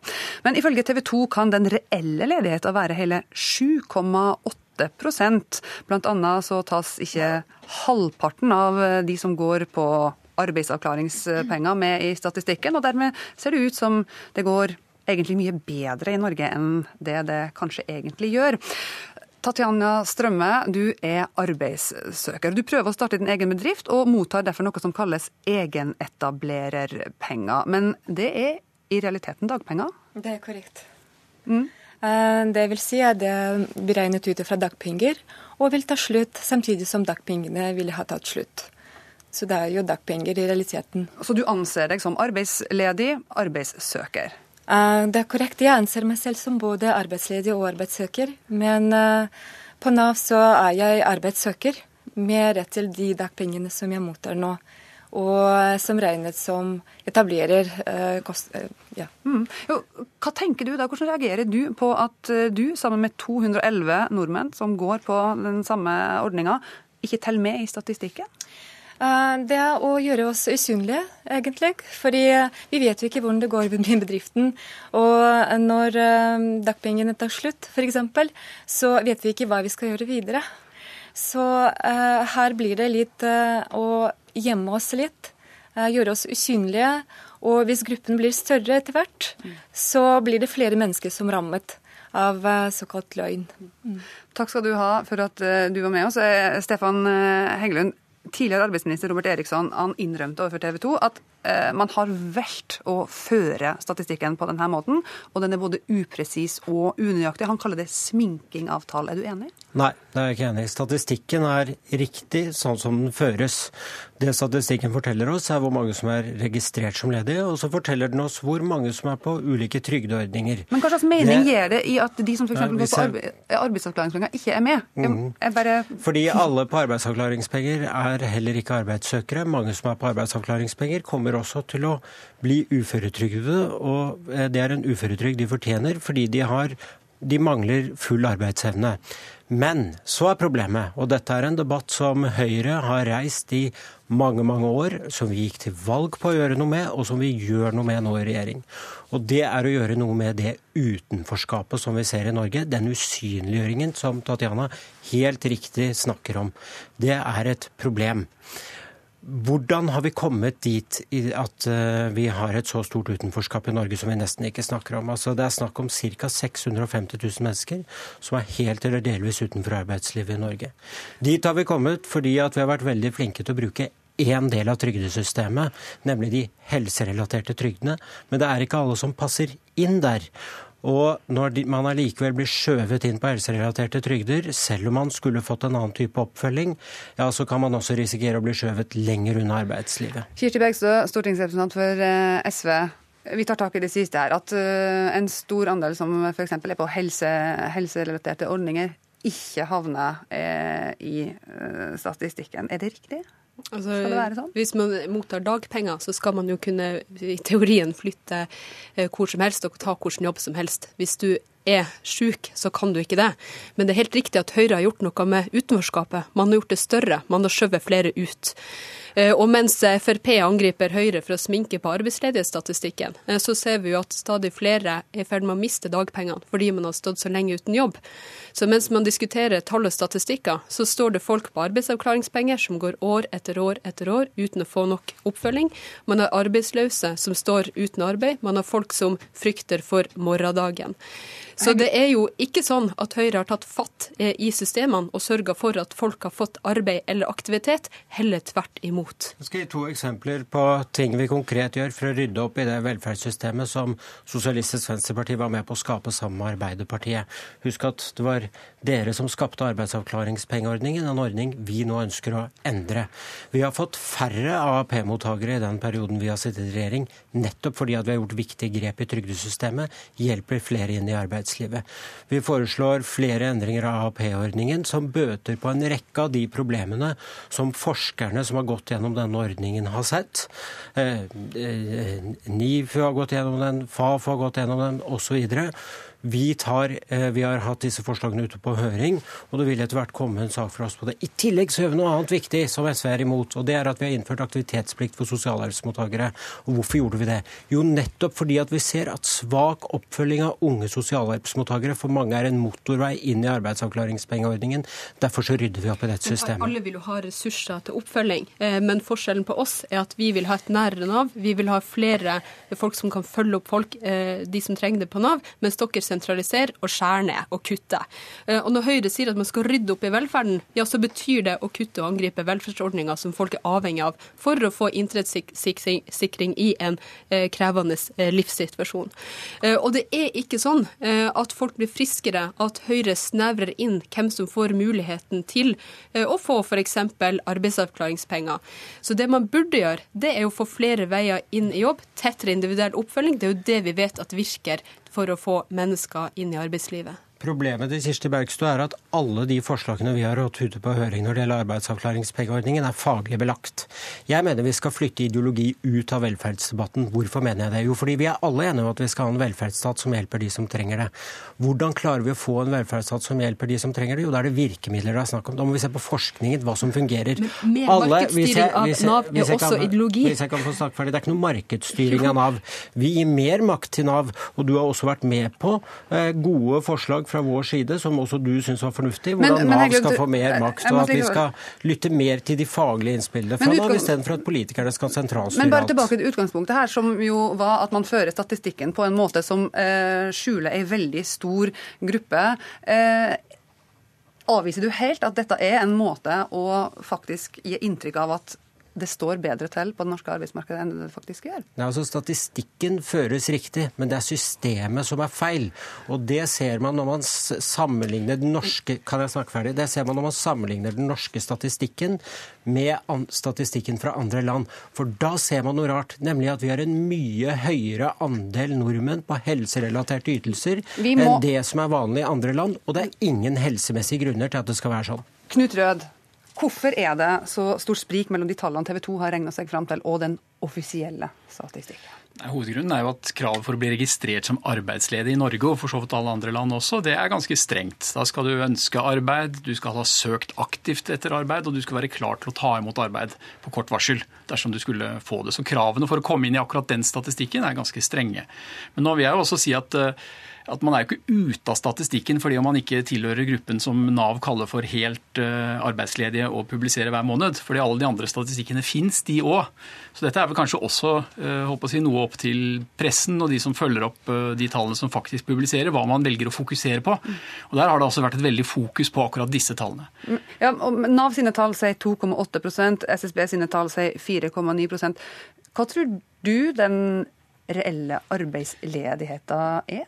Men ifølge TV 2 kan den reelle ledigheten være hele 7,8% Blant annet så tas ikke halvparten av de som går på arbeidsavklaringspenger med i statistikken, og dermed ser det ut som det går egentlig mye bedre i Norge enn det det kanskje egentlig gjør. Tatjana Strømme, du er arbeidssøker. Du prøver å starte din egen bedrift, og mottar derfor noe som kalles egenetablererpenger. Men det er i realiteten dagpenger? Det er korrekt. Mm. Det vil si at det er beregnet ut fra dagpenger, og vil ta slutt samtidig som dagpengene ville ha tatt slutt. Så det er jo dagpenger i realiteten. Så du anser deg som arbeidsledig arbeidssøker? Eh, det er korrekt. Jeg anser meg selv som både arbeidsledig og arbeidssøker. Men eh, på Nav så er jeg arbeidssøker med rett til de dagpengene som jeg mottar nå. Og som regnet som etablerer eh, kost... Ja. Mm. Jo, hva tenker du da? Hvordan reagerer du på at du, sammen med 211 nordmenn som går på den samme ordninga, ikke teller med i statistikken? Eh, det er å gjøre oss usynlige, egentlig. Fordi vi vet jo ikke hvordan det går med bedriften. Og når eh, dagpengene tar slutt, f.eks., så vet vi ikke hva vi skal gjøre videre. Så her blir det litt å gjemme oss litt, gjøre oss usynlige. Og hvis gruppen blir større etter hvert, så blir det flere mennesker som rammet av såkalt løgn. Mm. Takk skal du ha for at du var med oss. Stefan Heggelund, tidligere arbeidsminister Robert Eriksson han innrømte overfor TV 2 at man har valgt å føre statistikken på denne måten, og den er både upresis og unøyaktig. Han kaller det sminking av tall. Er du enig? Nei, det er jeg ikke enig i. Statistikken er riktig sånn som den føres. Det statistikken forteller oss, er hvor mange som er registrert som ledige, og så forteller den oss hvor mange som er på ulike trygdeordninger. Men hva slags mening det... gir det i at de som f.eks. går på arbe arbeidsavklaringspenger, ikke er med? Jeg, Er bare... Fordi alle på arbeidsavklaringspenger er heller ikke arbeidssøkere. Mange som er på arbeidsavklaringspenger, kommer også til å bli uføretrygdede, og eh, det er en uføretrygd de fortjener fordi de har de mangler full arbeidsevne. Men så er problemet, og dette er en debatt som Høyre har reist i mange, mange år, som vi gikk til valg på å gjøre noe med, og som vi gjør noe med nå i regjering. Og det er å gjøre noe med det utenforskapet som vi ser i Norge. Den usynliggjøringen som Tatjana helt riktig snakker om. Det er et problem. Hvordan har vi kommet dit at eh, vi har et så stort utenforskap i Norge som vi nesten ikke snakker om? Altså, det er snakk om ca. 650 000 mennesker som er helt eller delvis utenfor arbeidslivet i Norge. Dit har vi kommet fordi vi har vært veldig flinke til å bruke én del av trygdesystemet, nemlig de helserelaterte trygdene. Men det er ikke alle som passer inn der. Og når man allikevel blir skjøvet inn på helserelaterte trygder, selv om man skulle fått en annen type oppfølging, ja, så kan man også risikere å bli skjøvet lenger unna arbeidslivet. Kirsti Bergstø, stortingsrepresentant for eh, SV. Vi tar tak i det siste her. At eh, en stor andel som f.eks. er på helse, helserelaterte ordninger, ikke havner eh, i statistikken. Er det riktig? Altså, skal det være sånn? Hvis man mottar dagpenger, så skal man jo kunne i teorien flytte eh, hvor som helst og ta hvilken jobb som helst. Hvis du er syk, så kan du ikke det. Men det er helt riktig at Høyre har gjort noe med utenforskapet. Man har gjort det større. Man har skjøvet flere ut. Eh, og mens Frp angriper Høyre for å sminke på arbeidsledighetsstatistikken, eh, så ser vi jo at stadig flere er i ferd med å miste dagpengene fordi man har stått så lenge uten jobb. Så mens man diskuterer tall og statistikker, så står det folk på arbeidsavklaringspenger som går år etter år etter år uten å få nok oppfølging. Man har arbeidsløse som står uten arbeid. Man har folk som frykter for morgendagen. Så det er jo ikke sånn at Høyre har tatt fatt eh, i systemene og sørga for at folk har fått arbeid eller aktivitet, heller tvert imot. Jeg skal gi to eksempler på ting vi konkret gjør for å rydde opp i det velferdssystemet som Sosialistisk Venstreparti var med på å skape sammen med Arbeiderpartiet. Husk at det var dere som skapte arbeidsavklaringspengeordningen, en ordning vi nå ønsker å endre. Vi har fått færre AAP-mottakere i den perioden vi har sittet i regjering, nettopp fordi at vi har gjort viktige grep i trygdesystemet, hjelper flere inn i arbeid arbeidslivet. Vi foreslår flere endringer av AAP-ordningen som bøter på en rekke av de problemene som forskerne som har gått gjennom denne ordningen, har sett. Eh, eh, NIFU har gått gjennom den, Fafo har gått gjennom den osv. Vi, tar, eh, vi har hatt disse forslagene ute på høring, og det vil etter hvert komme en sak fra oss på det. I tillegg så gjør vi noe annet viktig som SV er imot, og det er at vi har innført aktivitetsplikt for sosialhjelpsmottakere. Og hvorfor gjorde vi det? Jo, nettopp fordi at vi ser at svak oppfølging av unge sosialhjelpsmottakere for mange er en motorvei inn i arbeidsavklaringspengeordningen. Derfor så rydder vi opp i dette systemet. Alle vil jo ha ressurser til oppfølging, eh, men forskjellen på oss er at vi vil ha et nærere Nav. Vi vil ha flere folk som kan følge opp folk, eh, de som trenger det på Nav, mens dere sentraliserer og skjære ned og kutter. Eh, og når Høyre sier at man skal rydde opp i velferden, ja, så betyr det å kutte og angripe velferdsordninger som folk er avhengig av for å få inntektssikring i en eh, krevende livssituasjon. Og det er ikke sånn at folk blir friskere, at Høyre snevrer inn hvem som får muligheten til å få f.eks. arbeidsavklaringspenger. Så det man burde gjøre, det er å få flere veier inn i jobb, tettere individuell oppfølging. Det er jo det vi vet at virker for å få mennesker inn i arbeidslivet. Problemet til Kirsti Bergstø er at alle de forslagene vi har hatt ute på høring når det gjelder arbeidsavklaringspengeordningen, er faglig belagt. Jeg mener vi skal flytte ideologi ut av velferdsdebatten. Hvorfor mener jeg det? Jo, fordi vi er alle enige om at vi skal ha en velferdsstat som hjelper de som trenger det. Hvordan klarer vi å få en velferdsstat som hjelper de som trenger det? Jo, da er det virkemidler det er snakk om. Da må vi se på forskningen, hva som fungerer. Men mer alle, markedsstyring av Nav er også ideologi. Hvis jeg kan få snakke ferdig, Det er ikke noe markedsstyring av Nav. Vi gir mer makt til Nav, og du har også vært med på eh, gode forslag fra vår side, som også du syns var fornuftig, hvordan men, men, Nav skal få mer makt, og at vi skal lytte mer til de faglige innspillene fra Nav, istedenfor at politikerne skal sentralstyre alt. Men bare tilbake til utgangspunktet her, som jo var at man fører statistikken på en måte som eh, skjuler ei veldig stor gruppe. Eh, avviser du helt at dette er en måte å faktisk gi inntrykk av at det står bedre til på det norske arbeidsmarkedet enn det faktisk gjør. Ja, altså Statistikken føres riktig, men det er systemet som er feil. Og det ser man når man sammenligner den norske kan jeg snakke ferdig, det ser man når man sammenligner den norske statistikken med statistikken fra andre land. For da ser man noe rart, nemlig at vi har en mye høyere andel nordmenn på helserelaterte ytelser må... enn det som er vanlig i andre land. Og det er ingen helsemessige grunner til at det skal være sånn. Knut Rød, Hvorfor er det så stort sprik mellom de tallene TV 2 har regna seg fram til, og den offisielle statistikken? Hovedgrunnen er jo at kravet for å bli registrert som arbeidsledig i Norge, og for så vidt alle andre land også, det er ganske strengt. Da skal du ønske arbeid, du skal ha søkt aktivt etter arbeid, og du skal være klar til å ta imot arbeid på kort varsel dersom du skulle få det. Så kravene for å komme inn i akkurat den statistikken er ganske strenge. Men nå vil jeg jo også si at uh, at man er jo ikke ute av statistikken fordi om man ikke tilhører gruppen som Nav kaller for helt uh, arbeidsledige og publiserer hver måned. Fordi alle de andre statistikkene fins, de òg. Så dette er vel kanskje også håper å si, noe opp til pressen og de som følger opp uh, de tallene som faktisk publiserer, hva man velger å fokusere på. Og Der har det altså vært et veldig fokus på akkurat disse tallene. Mm, ja, Nav sine tall sier 2,8% SSB sine tall sier 4,9% Hva tror du den reelle arbeidsledigheten er?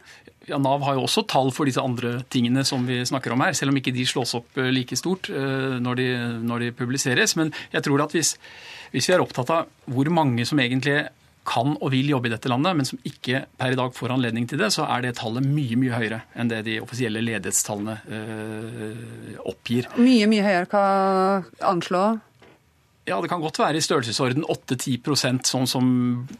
Ja, Nav har jo også tall for disse andre tingene som vi snakker om her, selv om ikke de slås opp eh, like stort eh, når de, når de publiseres. Men jeg tror at hvis, hvis vi er opptatt av hvor mange som egentlig kan og vil jobbe i dette landet, men som ikke per i dag får anledning til det, så er det tallet mye mye høyere enn det de offisielle ledighetstallene øh, oppgir. Mye, mye høyere. Hva anslår? Ja, Det kan godt være i størrelsesorden 8-10% sånn som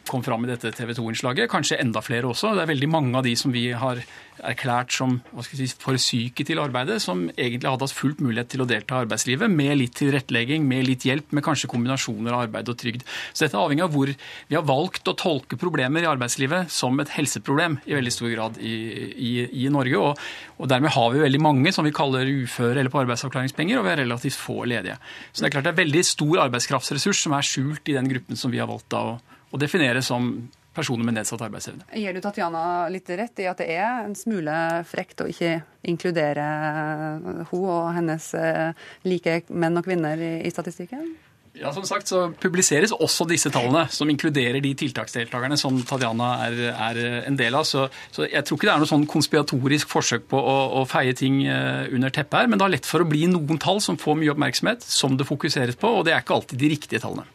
kom fram i dette TV 2-innslaget. Kanskje enda flere også. Det er veldig mange av de som vi har erklært som si, for syke til arbeidet, som egentlig hadde hatt fullt mulighet til å delta i arbeidslivet med litt tilrettelegging, med litt hjelp, med kanskje kombinasjoner av arbeid og trygd. Så dette er avhengig av hvor vi har valgt å tolke problemer i arbeidslivet som et helseproblem i veldig stor grad i, i, i Norge. Og, og, dermed har vi veldig mange som vi kaller uføre eller på arbeidsavklaringspenger, og vi er relativt få ledige. Så det er klart det er veldig stor arbeidskraftsressurs som er skjult i den gruppen som vi har valgt å, å definere som personer med nedsatt arbeidsevne. Gir du Tatjana litt rett i at det er en smule frekt å ikke inkludere hun og hennes eh, like menn og kvinner i statistikken? Ja, som sagt så publiseres også disse tallene, som inkluderer de tiltaksdeltakerne som Tatjana er, er en del av. Så, så, jeg tror ikke det er noe sånn konspiratorisk forsøk på å, å, feie ting eh, under teppet her, men det har lett for å bli noen tall som får mye oppmerksomhet, som det fokuseres på, og det er ikke alltid de riktige tallene.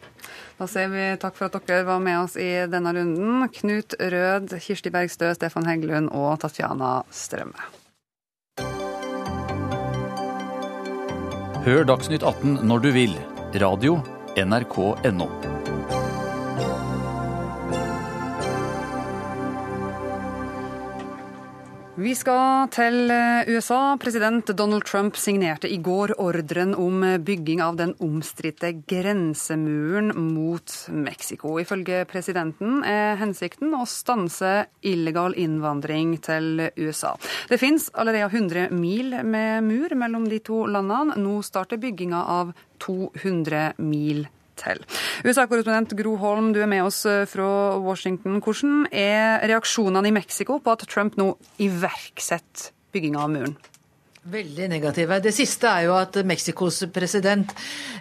Da sier vi takk for at dere var med oss i denne runden. Knut Rød, Kirsti Bergstø, Stefan Heggelund og Tatjana Strømme. Hør Dagsnytt 18 når du vil. Radio NRK.no. Vi skal til eh, USA. President Donald Trump signerte i går ordren om bygging av den omstridte grensemuren mot Mexico. Ifølge presidenten er hensikten å stanse illegal innvandring til USA. Det finnes allerede 100 mil med mur mellom de to landene. Nå starter bygginga av 200 mil til. USA-korrespondent Gro Holm, du er med oss eh, fra Washington. Hvordan er reaksjonene i Mexico på at Trump nå iverksetter bygginga av muren? Veldig negative. Det siste er jo at Mexicos president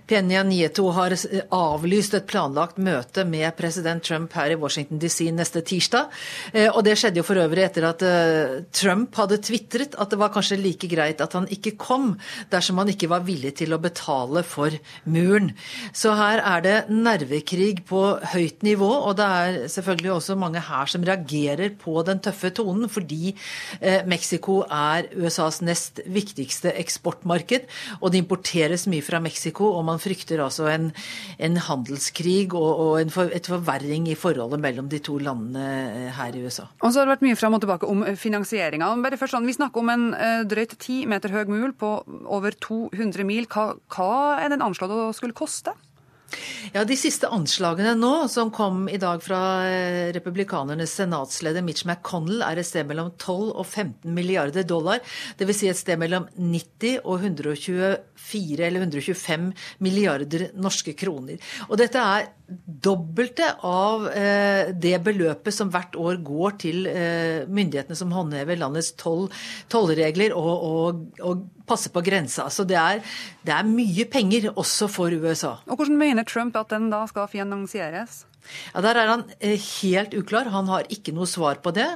Peña Nieto har avlyst et planlagt møte med president Trump her i Washington DC neste tirsdag. Eh, og det skjedde jo for øvrig etter at eh, Trump hadde tvitret at det var kanskje like greit at han ikke kom, dersom han ikke var villig til å betale for muren. Så her er det nervekrig på høyt nivå, og det er selvfølgelig også mange her som reagerer på den tøffe tonen, fordi eh, Mexico er USAs nest viktigste eksportmarked. Og det importeres mye fra Mexico, og man frykter altså en, en handelskrig og, og en for, et forverring i forholdet mellom de to landene eh, her i USA. Og så har det vært mye fram og tilbake om finansieringa. Sånn, vi snakker om en eh, drøyt ti meter høy mul på over 200 mil. Hva, hva er den anslått å skulle koste? Ja, De siste anslagene nå, som kom i dag fra eh, republikanernes senatsleder Mitch McConnell, er et sted mellom 12 og 15 milliarder dollar. Dvs. Si et sted mellom 90 og 124 eller 125 milliarder norske kroner. Og dette er dobbelte av eh, det beløpet som hvert år går til eh, myndighetene som håndhever landets tollregler og, og, og passer på grensa. Så det er, det er mye penger også for USA. Og Hvordan mener Trump at den da skal finansieres? Ja, Der er han eh, helt uklar. Han har ikke noe svar på det.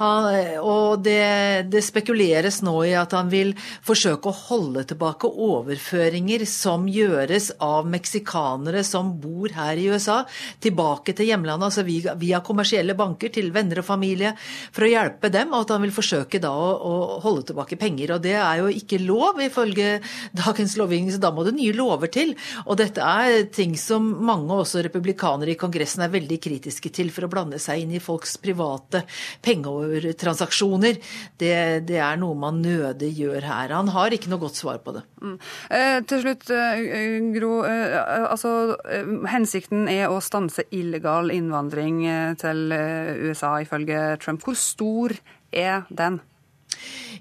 Han, eh, og det, det, spekuleres nå i at han vil forsøke å holde tilbake overføringer som gjøres av meksikanere som bor her i USA, tilbake til hjemlandet, altså via, via, kommersielle banker til venner og familie, for å hjelpe dem. Og at han vil forsøke da å, å holde tilbake penger. Og det er jo ikke lov ifølge dagens lovgivning, så da må det nye lover til. Og dette er ting som mange, også republikanere i Kongressen, Kongressen er veldig kritiske til for å blande seg inn i folks private pengeovertransaksjoner. Det, det er noe man nødig gjør her. Han har ikke noe godt svar på det. Mm. Eh, til slutt, eh, Gro. Eh, altså, eh, hensikten er å stanse illegal innvandring til USA, ifølge Trump. Hvor stor er den?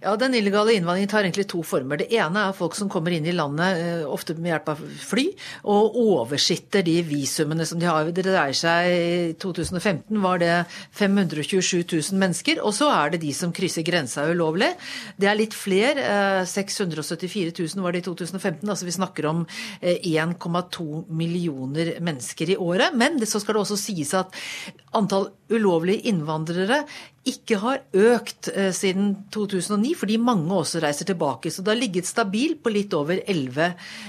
Ja, Den illegale innvandringen tar egentlig to former. Det ene er folk som kommer inn i landet, eh, ofte med hjelp av fly, og oversitter de visumene som de har. Det dreier seg I 2015 var det 527 000 mennesker. Og så er det de som krysser grensa ulovlig. Det er litt flere. 674 eh, 000 var det i 2015. Altså vi snakker om 1,2 eh, millioner mennesker i året. Men så skal det også sies at antall ulovlige innvandrere ikke har økt siden 2009, fordi mange også reiser tilbake. Så det har ligget stabilt på litt over 11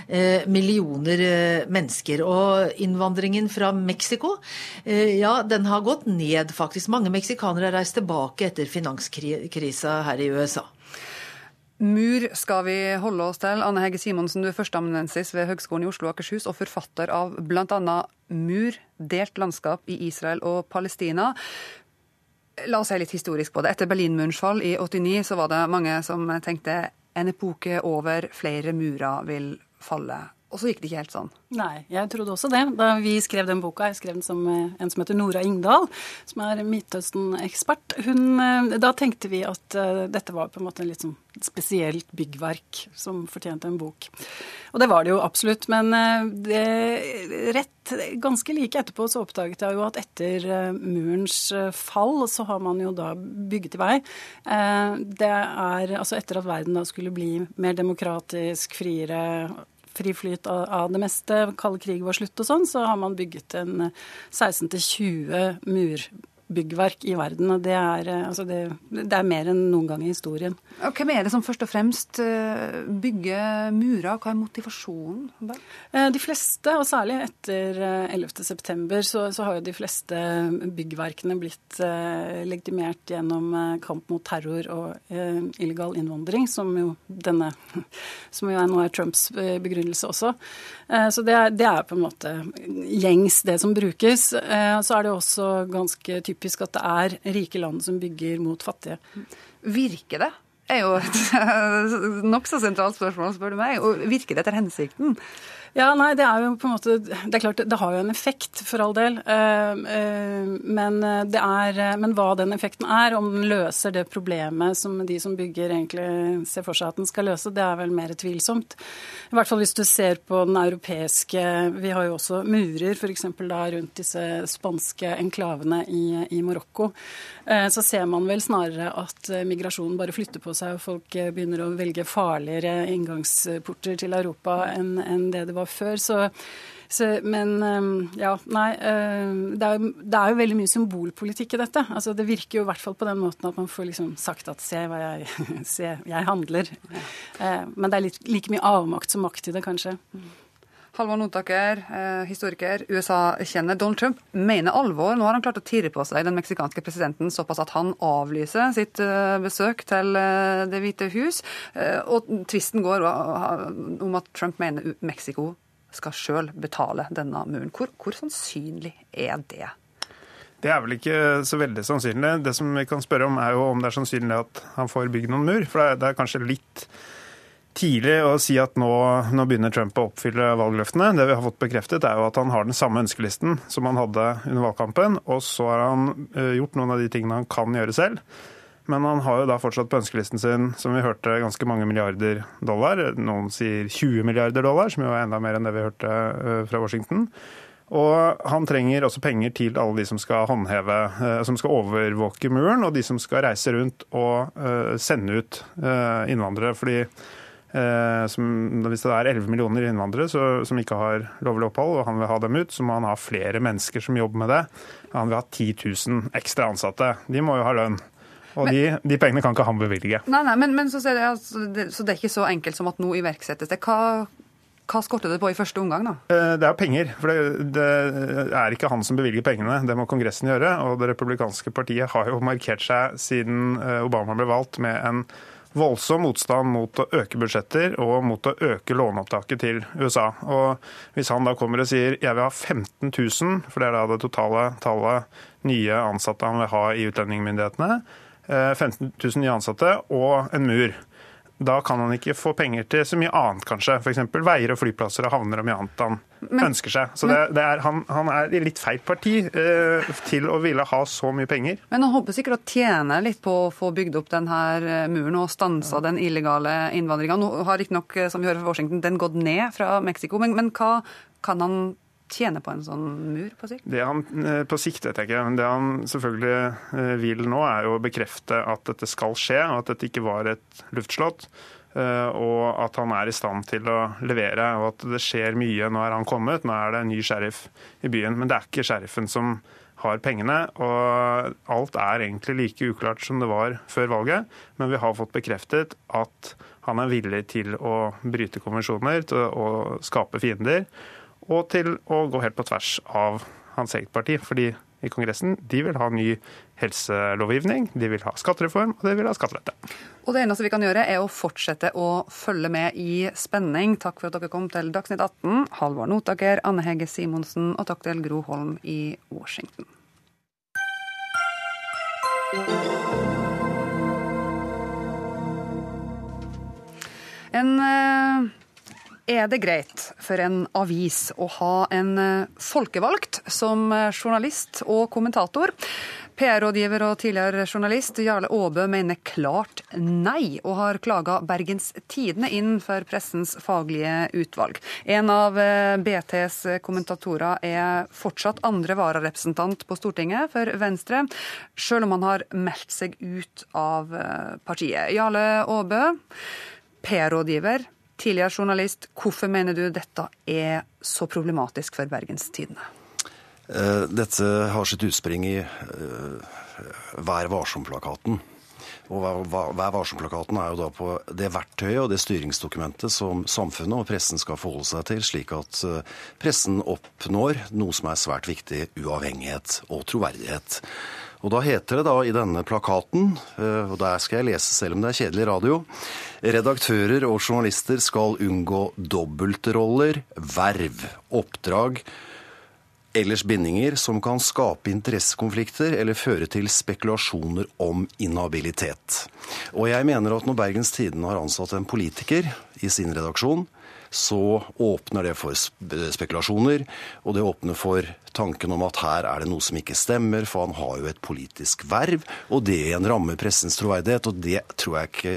eh, millioner eh, mennesker. Og innvandringen fra Mexico, eh, ja, den har gått ned, faktisk. Mange meksikanere har reist tilbake etter finanskrisa her i USA. Mur skal vi holde oss til. Anne Hege Simonsen, du er førsteamanuensis ved Høgskolen i Oslo og Akershus og forfatter av bl.a. Mur, delt landskap i Israel og Palestina. La oss se litt historisk på det. Etter Berlinmurens fall i 89 så var det mange som tenkte en epoke over, flere murer vil falle. Og så gikk det ikke helt sånn. Nei, jeg trodde også det. Da vi skrev den boka, jeg skrev den som eh, en som heter Nora Ingdal, som er Midtøsten-ekspert, eh, da tenkte vi at uh, dette var på en måte en litt sånn spesielt byggverk som fortjente en bok. Og det var det jo absolutt. Men det, rett ganske like etterpå så oppdaget jeg jo at etter murens fall, så har man jo da bygget i vei. det er altså etter at verden da skulle bli mer demokratisk, friere fri flyt av, av, det meste, kald krig var slutt og sånn, så har man bygget en 16-20 eh, mur byggverk i verden. og Det er, eh, altså det, det er mer enn noen gang i historien. Og hvem er det som først og fremst eh, bygger murer? Hva er motivasjonen? Der? de fleste, og særlig etter 11.9, så, så har jo de fleste byggverkene blitt legitimert gjennom kamp mot terror og illegal innvandring, som jo, denne, som jo er nå er Trumps begrunnelse også. Så det er, det er på en måte gjengs, det som brukes. Så er det også ganske typisk typisk at det er rike land som bygger mot fattige. Virker det? er jo et nokså sentralt spørsmål, spør du meg. Og virker det etter hensikten? Ja, nei, det er jo på en måte Det er klart, det har jo en effekt, for all del. Eh, eh, men, det er, men hva den effekten er, om den løser det problemet som de som bygger egentlig ser for seg at den skal løse, det er vel mer tvilsomt. I hvert fall hvis du ser på den europeiske Vi har jo også murer, f.eks. da rundt disse spanske enklavene i, i Marokko. Eh, så ser man vel snarere at migrasjonen bare flytter på seg, og folk begynner å velge farligere inngangsporter til Europa enn, enn det det var var før. Så, så, men ehm, ja, nei. Eh, det er, det er, jo veldig mye symbolpolitikk i dette. Altså, det virker jo i hvert fall på den måten at man får liksom sagt at se hva jeg Se, jeg handler. Eh, men det er litt, like mye avmakt som makt i det, kanskje. Halvor Notaker, eh, historiker, USA-kjenner. Donald Trump mener alvor. Nå har han klart å tirre på seg den meksikanske presidenten såpass at han avlyser sitt eh, besøk til eh, Det hvite hus. Og tvisten går om at Trump mener Mexico skal sjøl betale denne muren. Hvor, hvor sannsynlig er det? Det er vel ikke så veldig sannsynlig. Det som vi kan spørre om, er jo om det er sannsynlig at han får bygd noen mur. For det er kanskje litt tidlig å si at nå, nå, begynner Trump å oppfylle valgløftene. Det vi har fått bekreftet, er jo at han har den samme ønskelisten som han hadde under valgkampen. Og så har han uh, gjort noen av de tingene han kan gjøre selv. Men han har jo da fortsatt på ønskelisten sin, som vi hørte, ganske mange milliarder dollar. Noen sier 20 milliarder dollar, som jo er enda mer enn det vi hørte uh, fra Washington. Og han trenger også penger til alle de som skal håndheve, uh, som skal overvåke muren, og de som skal reise rundt og sende ut innvandrere. fordi Eh, som, hvis det er 11 millioner innvandrere så, som ikke har lovlig opphold, og han vil ha dem ut, så må han ha flere mennesker som jobber med det. Han vil ha 10 000 ekstra ansatte. De må jo ha lønn. Og men, de, de, pengene kan ikke han bevilge. Nei, nei, men, men så, det, altså, det, så, det, er ikke så enkelt som at nå iverksettes det. Hva, hva skorter det på i første omgang, da? Eh, det er penger. For det, det, er ikke han som bevilger pengene, det må Kongressen gjøre. Og det republikanske partiet har jo markert seg siden eh, Obama ble valgt med en voldsom motstand mot å øke budsjetter og mot å øke låneopptaket til USA. Og Hvis han da kommer og sier jeg vil ha 15 000, for det er da det totale tallet nye ansatte han vil ha i utlendingsmyndighetene, 15 eh, 000 nye ansatte og en mur da kan han ikke få penger til så mye annet, kanskje. F.eks. veier og flyplasser og havner og mye annet han men, ønsker seg. Så det, det er, han, han, er i litt feil parti eh, til å ville ha så mye penger. Men han håper sikkert å tjene litt på å få bygd opp denne eh, muren og stansa den illegale innvandringa. Nå har riktignok, eh, som vi hører fra Washington, den gått ned fra Mexico. Men, men hva kan han tjene på en sånn mur på sikt? Det han, eh, på sikt vet jeg det han selvfølgelig eh, vil nå, er jo å bekrefte at dette skal skje, og at dette ikke var et luftslott. Eh, og at han er i stand til å levere, og at det skjer mye. Nå er han kommet, nå er det en ny sheriff i byen. Men det er ikke sheriffen som har pengene. Og alt er egentlig like uklart som det var før valget. Men vi har fått bekreftet at han er villig til å bryte konvensjoner, å skape fiender og til å gå helt på tvers av hans eget parti. fordi i Kongressen de vil ha ny helselovgivning, de vil ha skattereform og de vil ha skattelette. Og Det eneste vi kan gjøre, er å fortsette å følge med i spenning. Takk for at dere kom til Dagsnytt 18. Halvor Notaker, Anne Hege Simonsen og takk til Gro Holm i Washington. En eh, er det greit for en avis å ha en eh, folkevalgt som eh, journalist og kommentator? PR-rådgiver og tidligere journalist Jarle Aabø mener klart nei, og har klaga Bergens Tidende inn for pressens faglige utvalg. En av eh, BTs kommentatorer er fortsatt andre vararepresentant på Stortinget for Venstre, selv om han har meldt seg ut av partiet. Jarle Aabø, PR-rådgiver. Tidligere journalist, hvorfor mener du dette er så problematisk for Bergenstidene? Eh, dette har sitt utspring i eh, Vær varsom-plakaten. Og Vær varsom-plakaten er jo da på det verktøyet og det styringsdokumentet som samfunnet og pressen skal forholde seg til, slik at eh, pressen oppnår noe som er svært viktig, uavhengighet og troverdighet. Og da heter det da i denne plakaten, og der skal jeg lese selv om det er kjedelig radio Redaktører og journalister skal unngå dobbeltroller, verv, oppdrag ellers bindinger som kan skape interessekonflikter eller føre til spekulasjoner om inhabilitet. Og jeg mener at når Bergens Tidende har ansatt en politiker i sin redaksjon, så åpner det for spekulasjoner, og det åpner for tanken om at her er det noe som ikke stemmer, for han har jo et politisk verv, og det igjen rammer pressens troverdighet, og det tror jeg ikke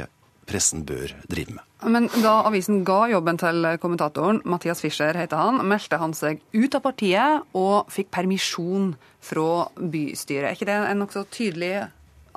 pressen bør drive med. Men da avisen ga jobben til kommentatoren, Mathias Fischer heter han, meldte han seg ut av partiet og fikk permisjon fra bystyret. Er ikke det en nokså tydelig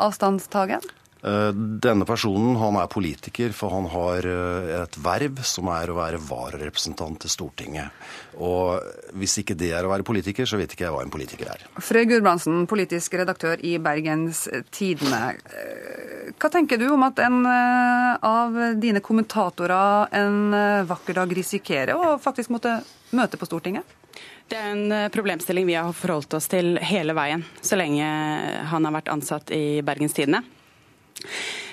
avstandstagen? Eh, denne personen han er politiker, for han har eh, et verv som er å være vararepresentant til Stortinget. Og hvis ikke det er å være politiker, så vet ikke jeg hva en politiker er. Frøy Gudbrandsen, politisk redaktør i Bergens Tidende. Eh, hva tenker du om at en av dine kommentatorer en vakker dag risikerer å faktisk måtte møte på Stortinget? Det er en problemstilling vi har forholdt oss til hele veien, så lenge han har vært ansatt i Bergens Tidende.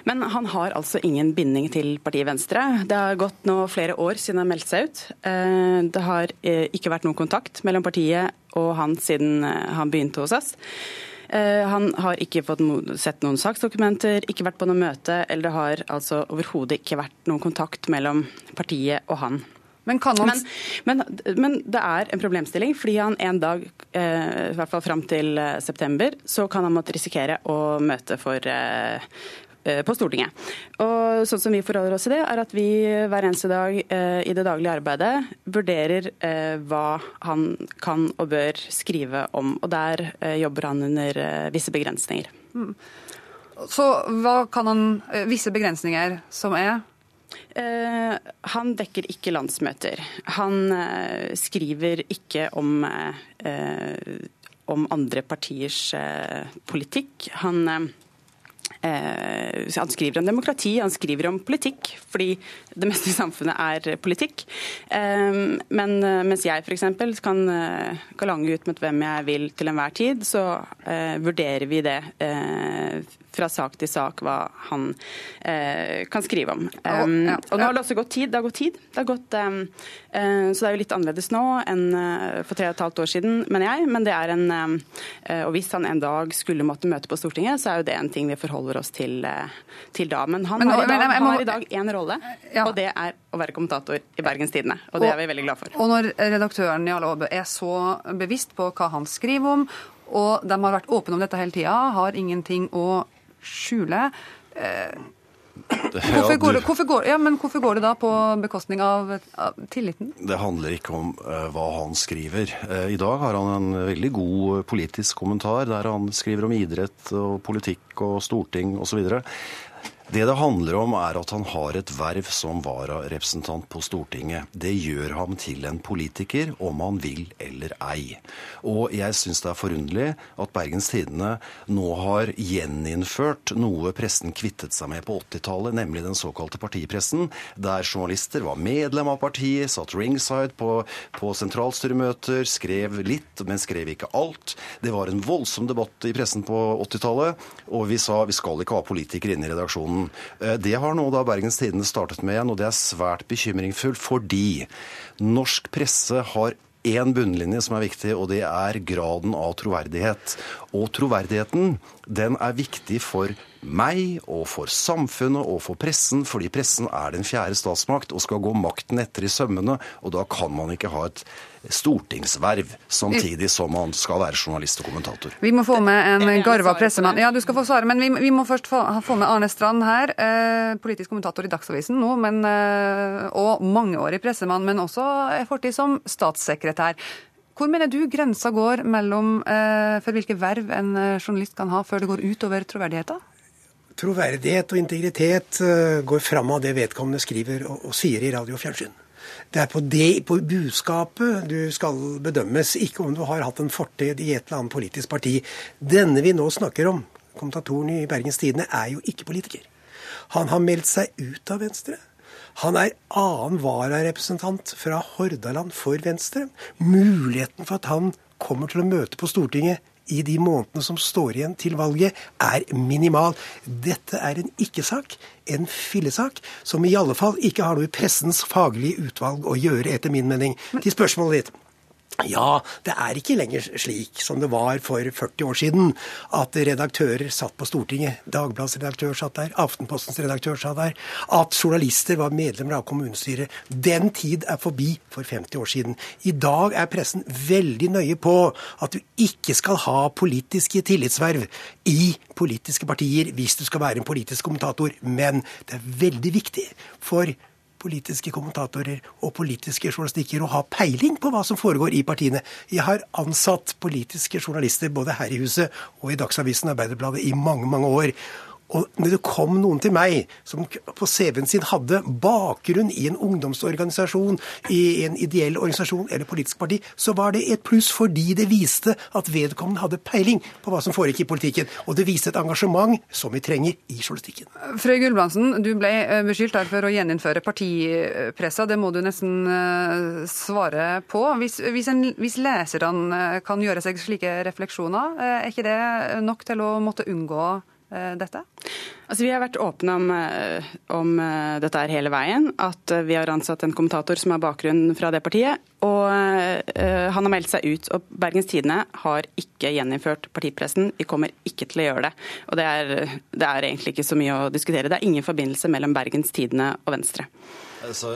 Men han har altså ingen binding til partiet Venstre. Det har gått nå flere år siden han meldte seg ut. Eh, det har eh, ikke vært noen kontakt mellom partiet og han siden eh, han begynte hos oss. Han har ikke fått sett noen saksdokumenter, ikke vært på noe møte, eller det har altså overhodet ikke vært noen kontakt mellom partiet og han. Men, men, men, men, det er en problemstilling, fordi han en dag, i hvert fall fram til september, så kan han måtte risikere å møte for Eh, på Stortinget. Og sånn som vi forholder oss til det, er at vi hver eneste dag eh, i det daglige arbeidet vurderer eh, hva han kan og bør skrive om. Og der jobber han under visse begrensninger. Mm. Så hva kan han Visse begrensninger som er? Eh, han dekker ikke landsmøter. Han eh, skriver ikke om, eh, om andre partiers politikk. Han han skriver om demokrati, han skriver om politikk, fordi det meste i samfunnet er politikk. Eh, men eh, mens jeg f.eks. kan galange ut med hvem jeg vil til enhver tid, så vurderer vi det fra sak til sak hva han eh, kan skrive om. Og nå har det også gått tid. Det har gått tid. Det har gått, så det er jo litt annerledes nå enn for tre og et halvt år siden, mener jeg. Men det er en Og hvis han en dag skulle måtte møte på Stortinget, så er jo det en ting vi forholder oss til, til da. Men han men, har, i dag, men, har i dag én rolle, ja. og det er å være kommentator i Bergens Tidende. Og det er vi veldig glad for. Og når redaktøren Jarle Aabe er så bevisst på hva han skriver om, og de har vært åpne om dette hele tida, har ingenting å skjule. Eh, hvorfor, går det, hvorfor, går, ja, men hvorfor går det da på bekostning av, av tilliten? Det handler ikke om uh, hva han skriver. Uh, I dag har han en veldig god politisk kommentar der han skriver om idrett og politikk og storting osv. Det det handler om, er at han har et verv som vararepresentant på Stortinget. Det gjør ham til en politiker, om han vil eller ei. Og jeg syns det er forunderlig at Bergens Tidende nå har gjeninnført noe pressen kvittet seg med på 80-tallet, nemlig den såkalte partipressen, der journalister var medlem av partiet, satt ringside på, på sentralstyremøter, skrev litt, men skrev ikke alt. Det var en voldsom debatt i pressen på 80-tallet, og vi sa vi skal ikke ha politikere inne i redaksjonen. Eh, det har nå da Bergens Tidende startet med igjen, og det er svært bekymringsfullt fordi norsk presse har én bunnlinje som er viktig, og det er graden av troverdighet. Og troverdigheten den er viktig for meg og for samfunnet og for pressen, fordi pressen er den fjerde statsmakt og skal gå makten etter i sømmene. Og da kan man ikke ha et stortingsverv samtidig som man skal være journalist og kommentator. Vi må få med en garva pressemann. Ja, du skal få svare, men vi, vi må først få, få, med Arne Strand her. Eh, politisk kommentator i Dagsavisen nå, men, eh, og mangeårig pressemann, men også fortid som statssekretær. Hvor mener du grensa går mellom eh, for hvilke verv en eh, journalist kan ha før det går utover troverdigheten? Troverdighet og integritet eh, går fram av det vedkommende skriver og, og sier i radio og fjernsyn. Det er på det, på budskapet du skal bedømmes, ikke om du har hatt en fortid i et eller annet politisk parti. Denne vi nå snakker om, kommentatoren i Bergens Tidende, er jo ikke politiker. Han har meldt seg ut av Venstre. Han er annen vararepresentant fra Hordaland for Venstre. Muligheten for at han kommer til å møte på Stortinget i de månedene som står igjen til valget, er minimal. Dette er en ikke-sak, en fillesak, som i alle fall ikke har noe i pressens faglige utvalg å gjøre, etter min mening. Til spørsmålet ditt. Ja, det er ikke lenger slik som det var for 40 år siden, at redaktører satt på Stortinget. Dagbladets redaktør satt der, Aftenpostens redaktør satt der. At journalister var medlemmer av kommunestyret. Den tid er forbi for 50 år siden. I dag er pressen veldig nøye på at du ikke skal ha politiske tillitsverv i politiske partier hvis du skal være en politisk kommentator. Men det er veldig viktig for politiske kommentatorer og politiske journalistikker å ha peiling på hva som foregår i partiene. Jeg har ansatt politiske journalister både her i huset og i Dagsavisen Arbeiderbladet i mange, mange år. Og når det kom noen til meg som på CV-en sin hadde bakgrunn i en ungdomsorganisasjon, i en ideell organisasjon eller politisk parti, så var det et pluss fordi det viste at vedkommende hadde peiling på hva som foregikk i politikken. Og det viste et engasjement som vi trenger i journalistikken. Frøy Gulbrandsen, du ble eh, beskyldt her for å gjeninnføre partipressa. Det må du nesten eh, svare på. Hvis, hvis, en, hvis leserne eh, kan gjøre seg slike refleksjoner, er ikke det nok til å måtte unngå dette? Altså, vi har vært åpne om, eh, om, eh, dette her hele veien. At vi har ansatt en kommentator som har bakgrunn fra det partiet. Og uh, han har meldt seg ut. Og Bergens Tidende har ikke gjeninnført partipressen. Vi kommer ikke til å gjøre det. Og det er, det er egentlig ikke så mye å diskutere. Det er ingen forbindelse mellom Bergens Tidende og Venstre. Altså,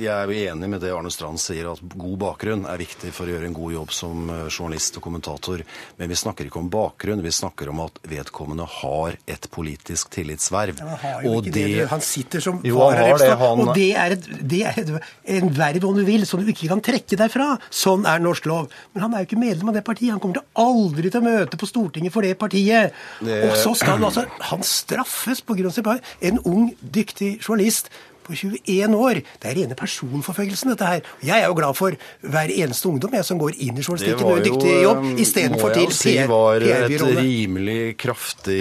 jeg er jo enig med det Arne Strand sier, at god bakgrunn er viktig for å gjøre en god jobb som eh, journalist og kommentator. Men vi snakker ikke om bakgrunn, vi snakker om at vedkommende har et politisk tillitsverv. Ja, han, og det, det, han sitter som vararepresentant, og det er, et, det er et, en verv om du vil, som du ikke kan trekke deg fra. Sånn er norsk lov. Men han er jo ikke medlem av det partiet. Han kommer til aldri til å møte på Stortinget for det partiet. Det... Og så skal han altså Han straffes på grunn av en ung, dyktig journalist på 21 år. Det er rene personforfølgelsen, dette her. Jeg er jo glad for hver eneste ungdom jeg som går inn i journalistikken og gjør en dyktig jobb, um, istedenfor til PR-byråene. Det var et rimelig kraftig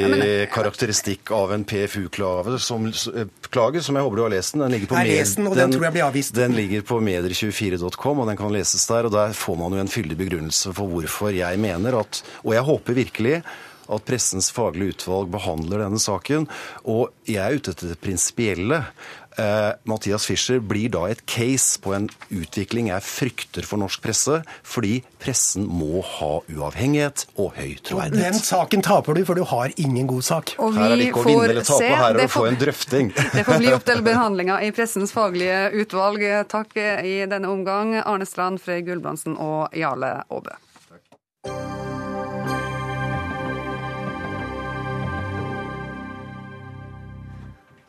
karakteristikk av en PFU-klage som, som jeg håper du har lest den. Den ligger på, med, den, og den, den, tror jeg blir avvist. Den ligger på medier24.com, og den kan leses der. og Der får man jo en fyldig begrunnelse for hvorfor jeg mener at Og jeg håper virkelig at Pressens faglige utvalg behandler denne saken. Og jeg er ute etter det prinsipielle. Eh, Mathias Fischer blir da et case på en utvikling jeg frykter for norsk presse, fordi pressen må ha uavhengighet og høy troverdighet. Den saken taper du, for du har ingen god sak. Og her er det ikke å vinne eller tape, her er det å få en drøfting. Det får bli opp til behandlinga i Pressens faglige utvalg. Takk i denne omgang, Arne Strand, Frøy Gulbrandsen og Jarle Aabø.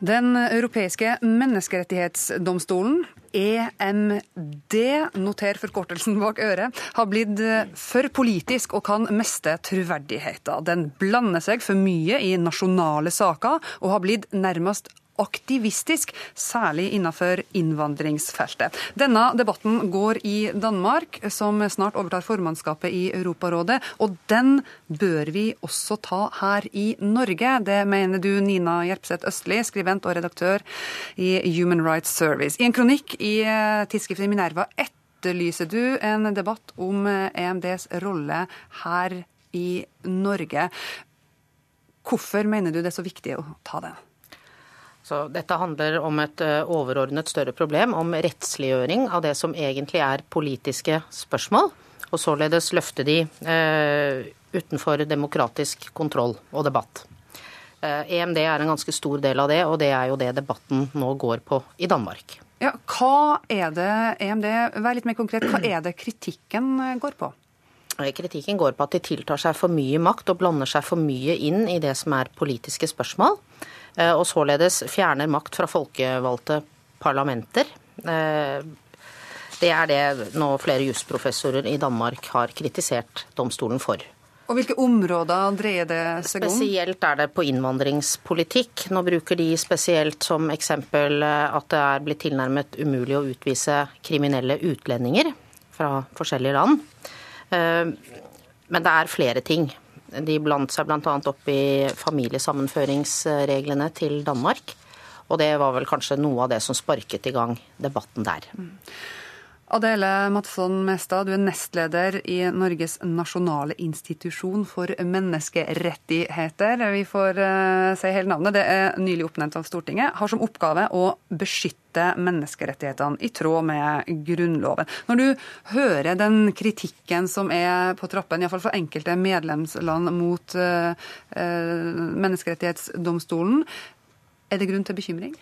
Den europeiske menneskerettighetsdomstolen, EMD, noter forkortelsen bak øret, har blitt for politisk og kan miste troverdigheten. Den blander seg for mye i nasjonale saker og har blitt nærmest aktivistisk, særlig innenfor innvandringsfeltet. Denne debatten går i Danmark, som snart overtar formannskapet i Europarådet. Og den bør vi også ta her i Norge. Det mener du, Nina Hjelpseth Østli, skribent og redaktør i Human Rights Service. I en kronikk i eh, tidsskriftet Minerva etterlyser du en debatt om EMDs rolle her i Norge. Hvorfor mener du det er så viktig å ta den? Så dette handler om et eh, overordnet større problem, om rettsliggjøring av det som egentlig er politiske spørsmål, og således løfte de eh, utenfor demokratisk kontroll og debatt. Eh, EMD er en ganske stor del av det, og det er jo det debatten nå går på i Danmark. Ja, hva er det EMD, vær litt mer konkret, hva er det kritikken går på? Eh, kritikken går på at de tiltar seg for mye makt og blander seg for mye inn i det som er politiske spørsmål. Eh, og således fjerner makt fra folkevalgte parlamenter. Eh, det er det nå flere jusprofessorer i Danmark har kritisert domstolen for. Og Hvilke områder dreier det seg om? Spesielt er det på innvandringspolitikk. Nå bruker de spesielt som eksempel eh, at det er blitt tilnærmet umulig å utvise kriminelle utlendinger fra forskjellige land. Men det er flere ting. De blandet seg bl.a. opp i familiesammenføringsreglene til Danmark. Og det var vel kanskje noe av det som sparket i gang debatten der. Adele Madsson Mestad, du er nestleder i Norges nasjonale institusjon for menneskerettigheter. Vi får uh, si hele navnet. Det er nylig oppnevnt av Stortinget. Har som oppgave å beskytte menneskerettighetene i tråd med Grunnloven. Når du hører den kritikken som er på trappen, iallfall for enkelte medlemsland mot uh, uh, Menneskerettighetsdomstolen, er det grunn til bekymring?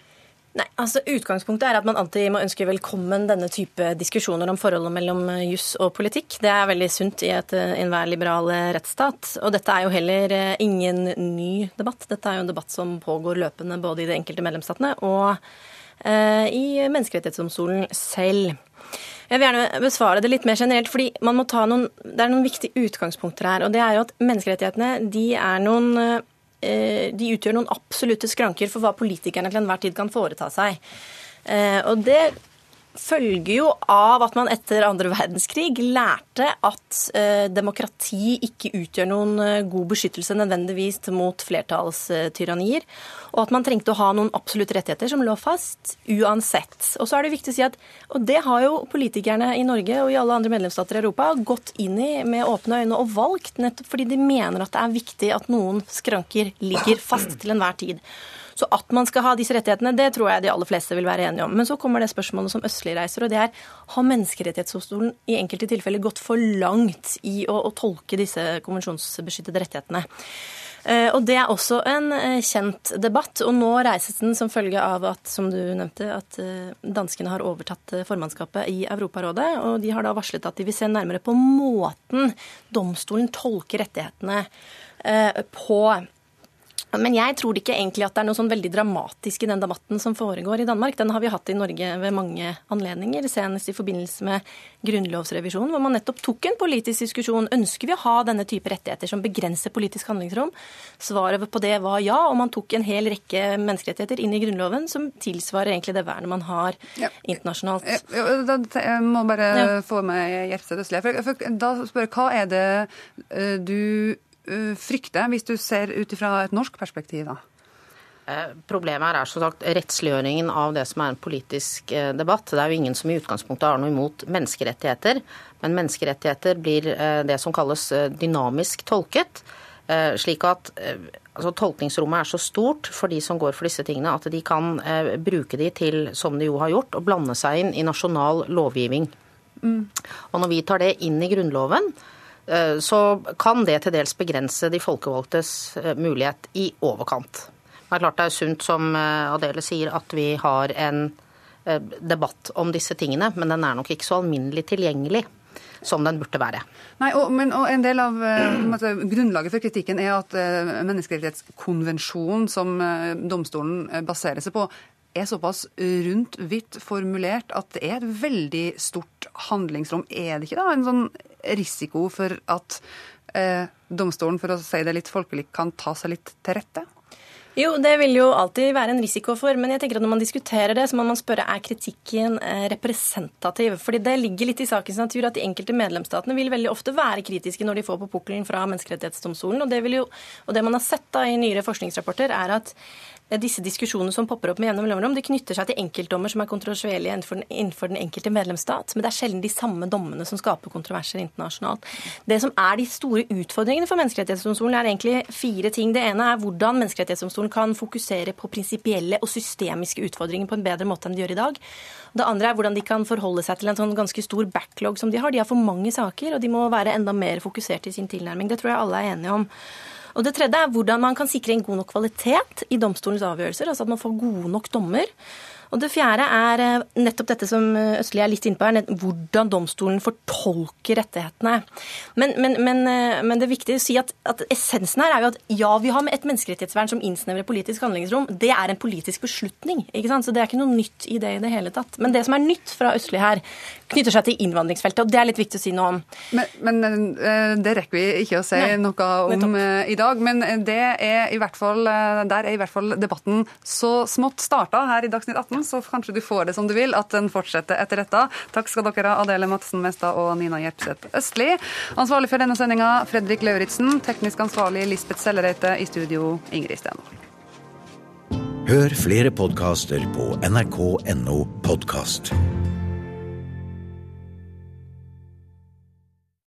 Nei, altså Utgangspunktet er at man alltid må ønske velkommen denne type diskusjoner om forholdet mellom eh, juss og politikk. Det er veldig sunt i et, eh, enhver liberal eh, rettsstat. Og dette er jo heller ingen ny debatt. Dette er jo en debatt som pågår løpende både i de enkelte medlemsstatene og eh, i Menneskerettighetsdomstolen selv. Jeg vil gjerne besvare det litt mer generelt, fordi noen, det er noen viktige utgangspunkter her. og det er jo at Menneskerettighetene de er noen de utgjør noen absolutte skranker for hva politikerne til enhver tid kan foreta seg. Eh, og det følger jo av at man etter andre verdenskrig lærte at eh, demokrati ikke utgjør noen eh, god beskyttelse nødvendigvis mot flertallstyrannier, og at man trengte å ha noen absolutte rettigheter som lå fast uansett. Og så er det viktig å si at, og det har jo politikerne i Norge og i alle andre medlemsstater i Europa gått inn i med åpne øyne og valgt, nettopp fordi de mener at det er viktig at noen skranker ligger fast til enhver tid. Så at man skal ha disse rettighetene, det tror jeg de aller fleste vil være enige om. Men så kommer det spørsmålet som Østli reiser, og det er har Menneskerettighetsdomstolen i enkelte tilfeller gått for langt i å, å tolke disse konvensjonsbeskyttede rettighetene? Eh, og Det er også en eh, kjent debatt. og Nå reises den som følge av at som du nevnte, at eh, danskene har overtatt formannskapet i Europarådet. og De har da varslet at de vil se nærmere på måten domstolen tolker rettighetene på. Men jeg tror ikke egentlig at det er noe sånn veldig dramatisk i den debatten som foregår i Danmark. Den har vi hatt i Norge ved mange anledninger, senest i forbindelse med grunnlovsrevisjonen, hvor man nettopp tok en politisk diskusjon. Ønsker vi å ha denne type rettigheter som begrenser politisk handlingsrom? Svaret på det var ja, og man tok en hel rekke menneskerettigheter inn i Grunnloven som tilsvarer egentlig det vernet man har ja. internasjonalt. Jeg må bare ja. få meg Gjertsted Østli. Da spør jeg, hva er det eh, du Eh, frykte, hvis du ser ut fra et norsk perspektiv? da? Eh, problemet her er så sagt rettsliggjøringen av det som er en politisk eh, debatt. Det er jo ingen som i utgangspunktet har noe imot menneskerettigheter, men menneskerettigheter blir det som kalles dynamisk tolket. Slik at altså, tolkningsrommet er så stort for de som går for disse tingene, at de kan bruke de til, som de jo har gjort, å blande seg inn i nasjonal lovgivning. Mm. Og når vi tar det inn i Grunnloven, så kan det til dels begrense de folkevalgtes eh, mulighet i overkant. Det er klart det er sunt, som eh, Adele sier, at vi har en debatt om disse tingene, men den er nok ikke så alminnelig tilgjengelig som den burde være. Nei, og, men, og En del av måtte, grunnlaget for kritikken er at menneskerettighetskonvensjonen som domstolen baserer seg på, er såpass rundt hvitt formulert at det er et veldig stort handlingsrom. Er det ikke da en sånn risiko for at eh, domstolen, for å si det litt folkelig, kan ta seg litt til rette? Jo, det vil jo alltid være en risiko for, men jeg tenker at når man diskuterer det, så må man spørre er kritikken eh, representativ. Fordi det ligger litt i sakens natur at de enkelte medlemsstatene vil veldig ofte være kritiske når de får på pukkelen fra Menneskerettighetsdomstolen. Og det, jo, og det man har sett da i nyere forskningsrapporter, er at disse diskusjonene som popper opp med gjennom mellomrom, det knytter seg til enkeltdommer som er kontroversielle innenfor den, enkelte medlemsstat. Men det er sjelden de samme dommene som skaper kontroverser internasjonalt. Det som er de store utfordringene for Menneskerettighetsdomstolen, er egentlig fire ting. Det ene er hvordan Menneskerettighetsdomstolen kan fokusere på prinsipielle og systemiske utfordringer på en bedre måte enn de gjør i dag. Det andre er hvordan de kan forholde seg til en sånn ganske stor backlog som de har. De har for mange saker, og de må være enda mer fokusert i sin tilnærming. Det tror jeg alle er enige om. Og det tredje er hvordan man kan sikre en god nok kvalitet i domstolens avgjørelser. Altså at man får gode nok dommer. Og det fjerde er eh, nettopp dette som eh, Østli er litt inne på, er hvordan domstolen fortolker rettighetene. Men, men, men, eh, men, det er viktig å si at, at, essensen her er jo at ja, vi har et menneskerettighetsvern som innsnevrer politisk handlingsrom. Det er en politisk beslutning. ikke sant? Så det er ikke noe nytt i det i det hele tatt. Men det som er nytt fra Østli her, knytter seg til innvandringsfeltet, og det er litt viktig å si noe om. Men, det rekker vi ikke å si Nei, noe om i dag. Men det er i hvert fall, der er i hvert fall debatten så smått starta her i Dagsnytt 18 så kanskje du får det som du vil, at den fortsetter etter dette. Takk skal dere ha, Adele Madsen Mestad og Nina Gjertseth Østli. Ansvarlig for denne sendinga, Fredrik Lauritzen. Teknisk ansvarlig, Lisbeth Sellereite. I studio, Ingrid Stenvold. Hør flere podkaster på nrk.no podkast.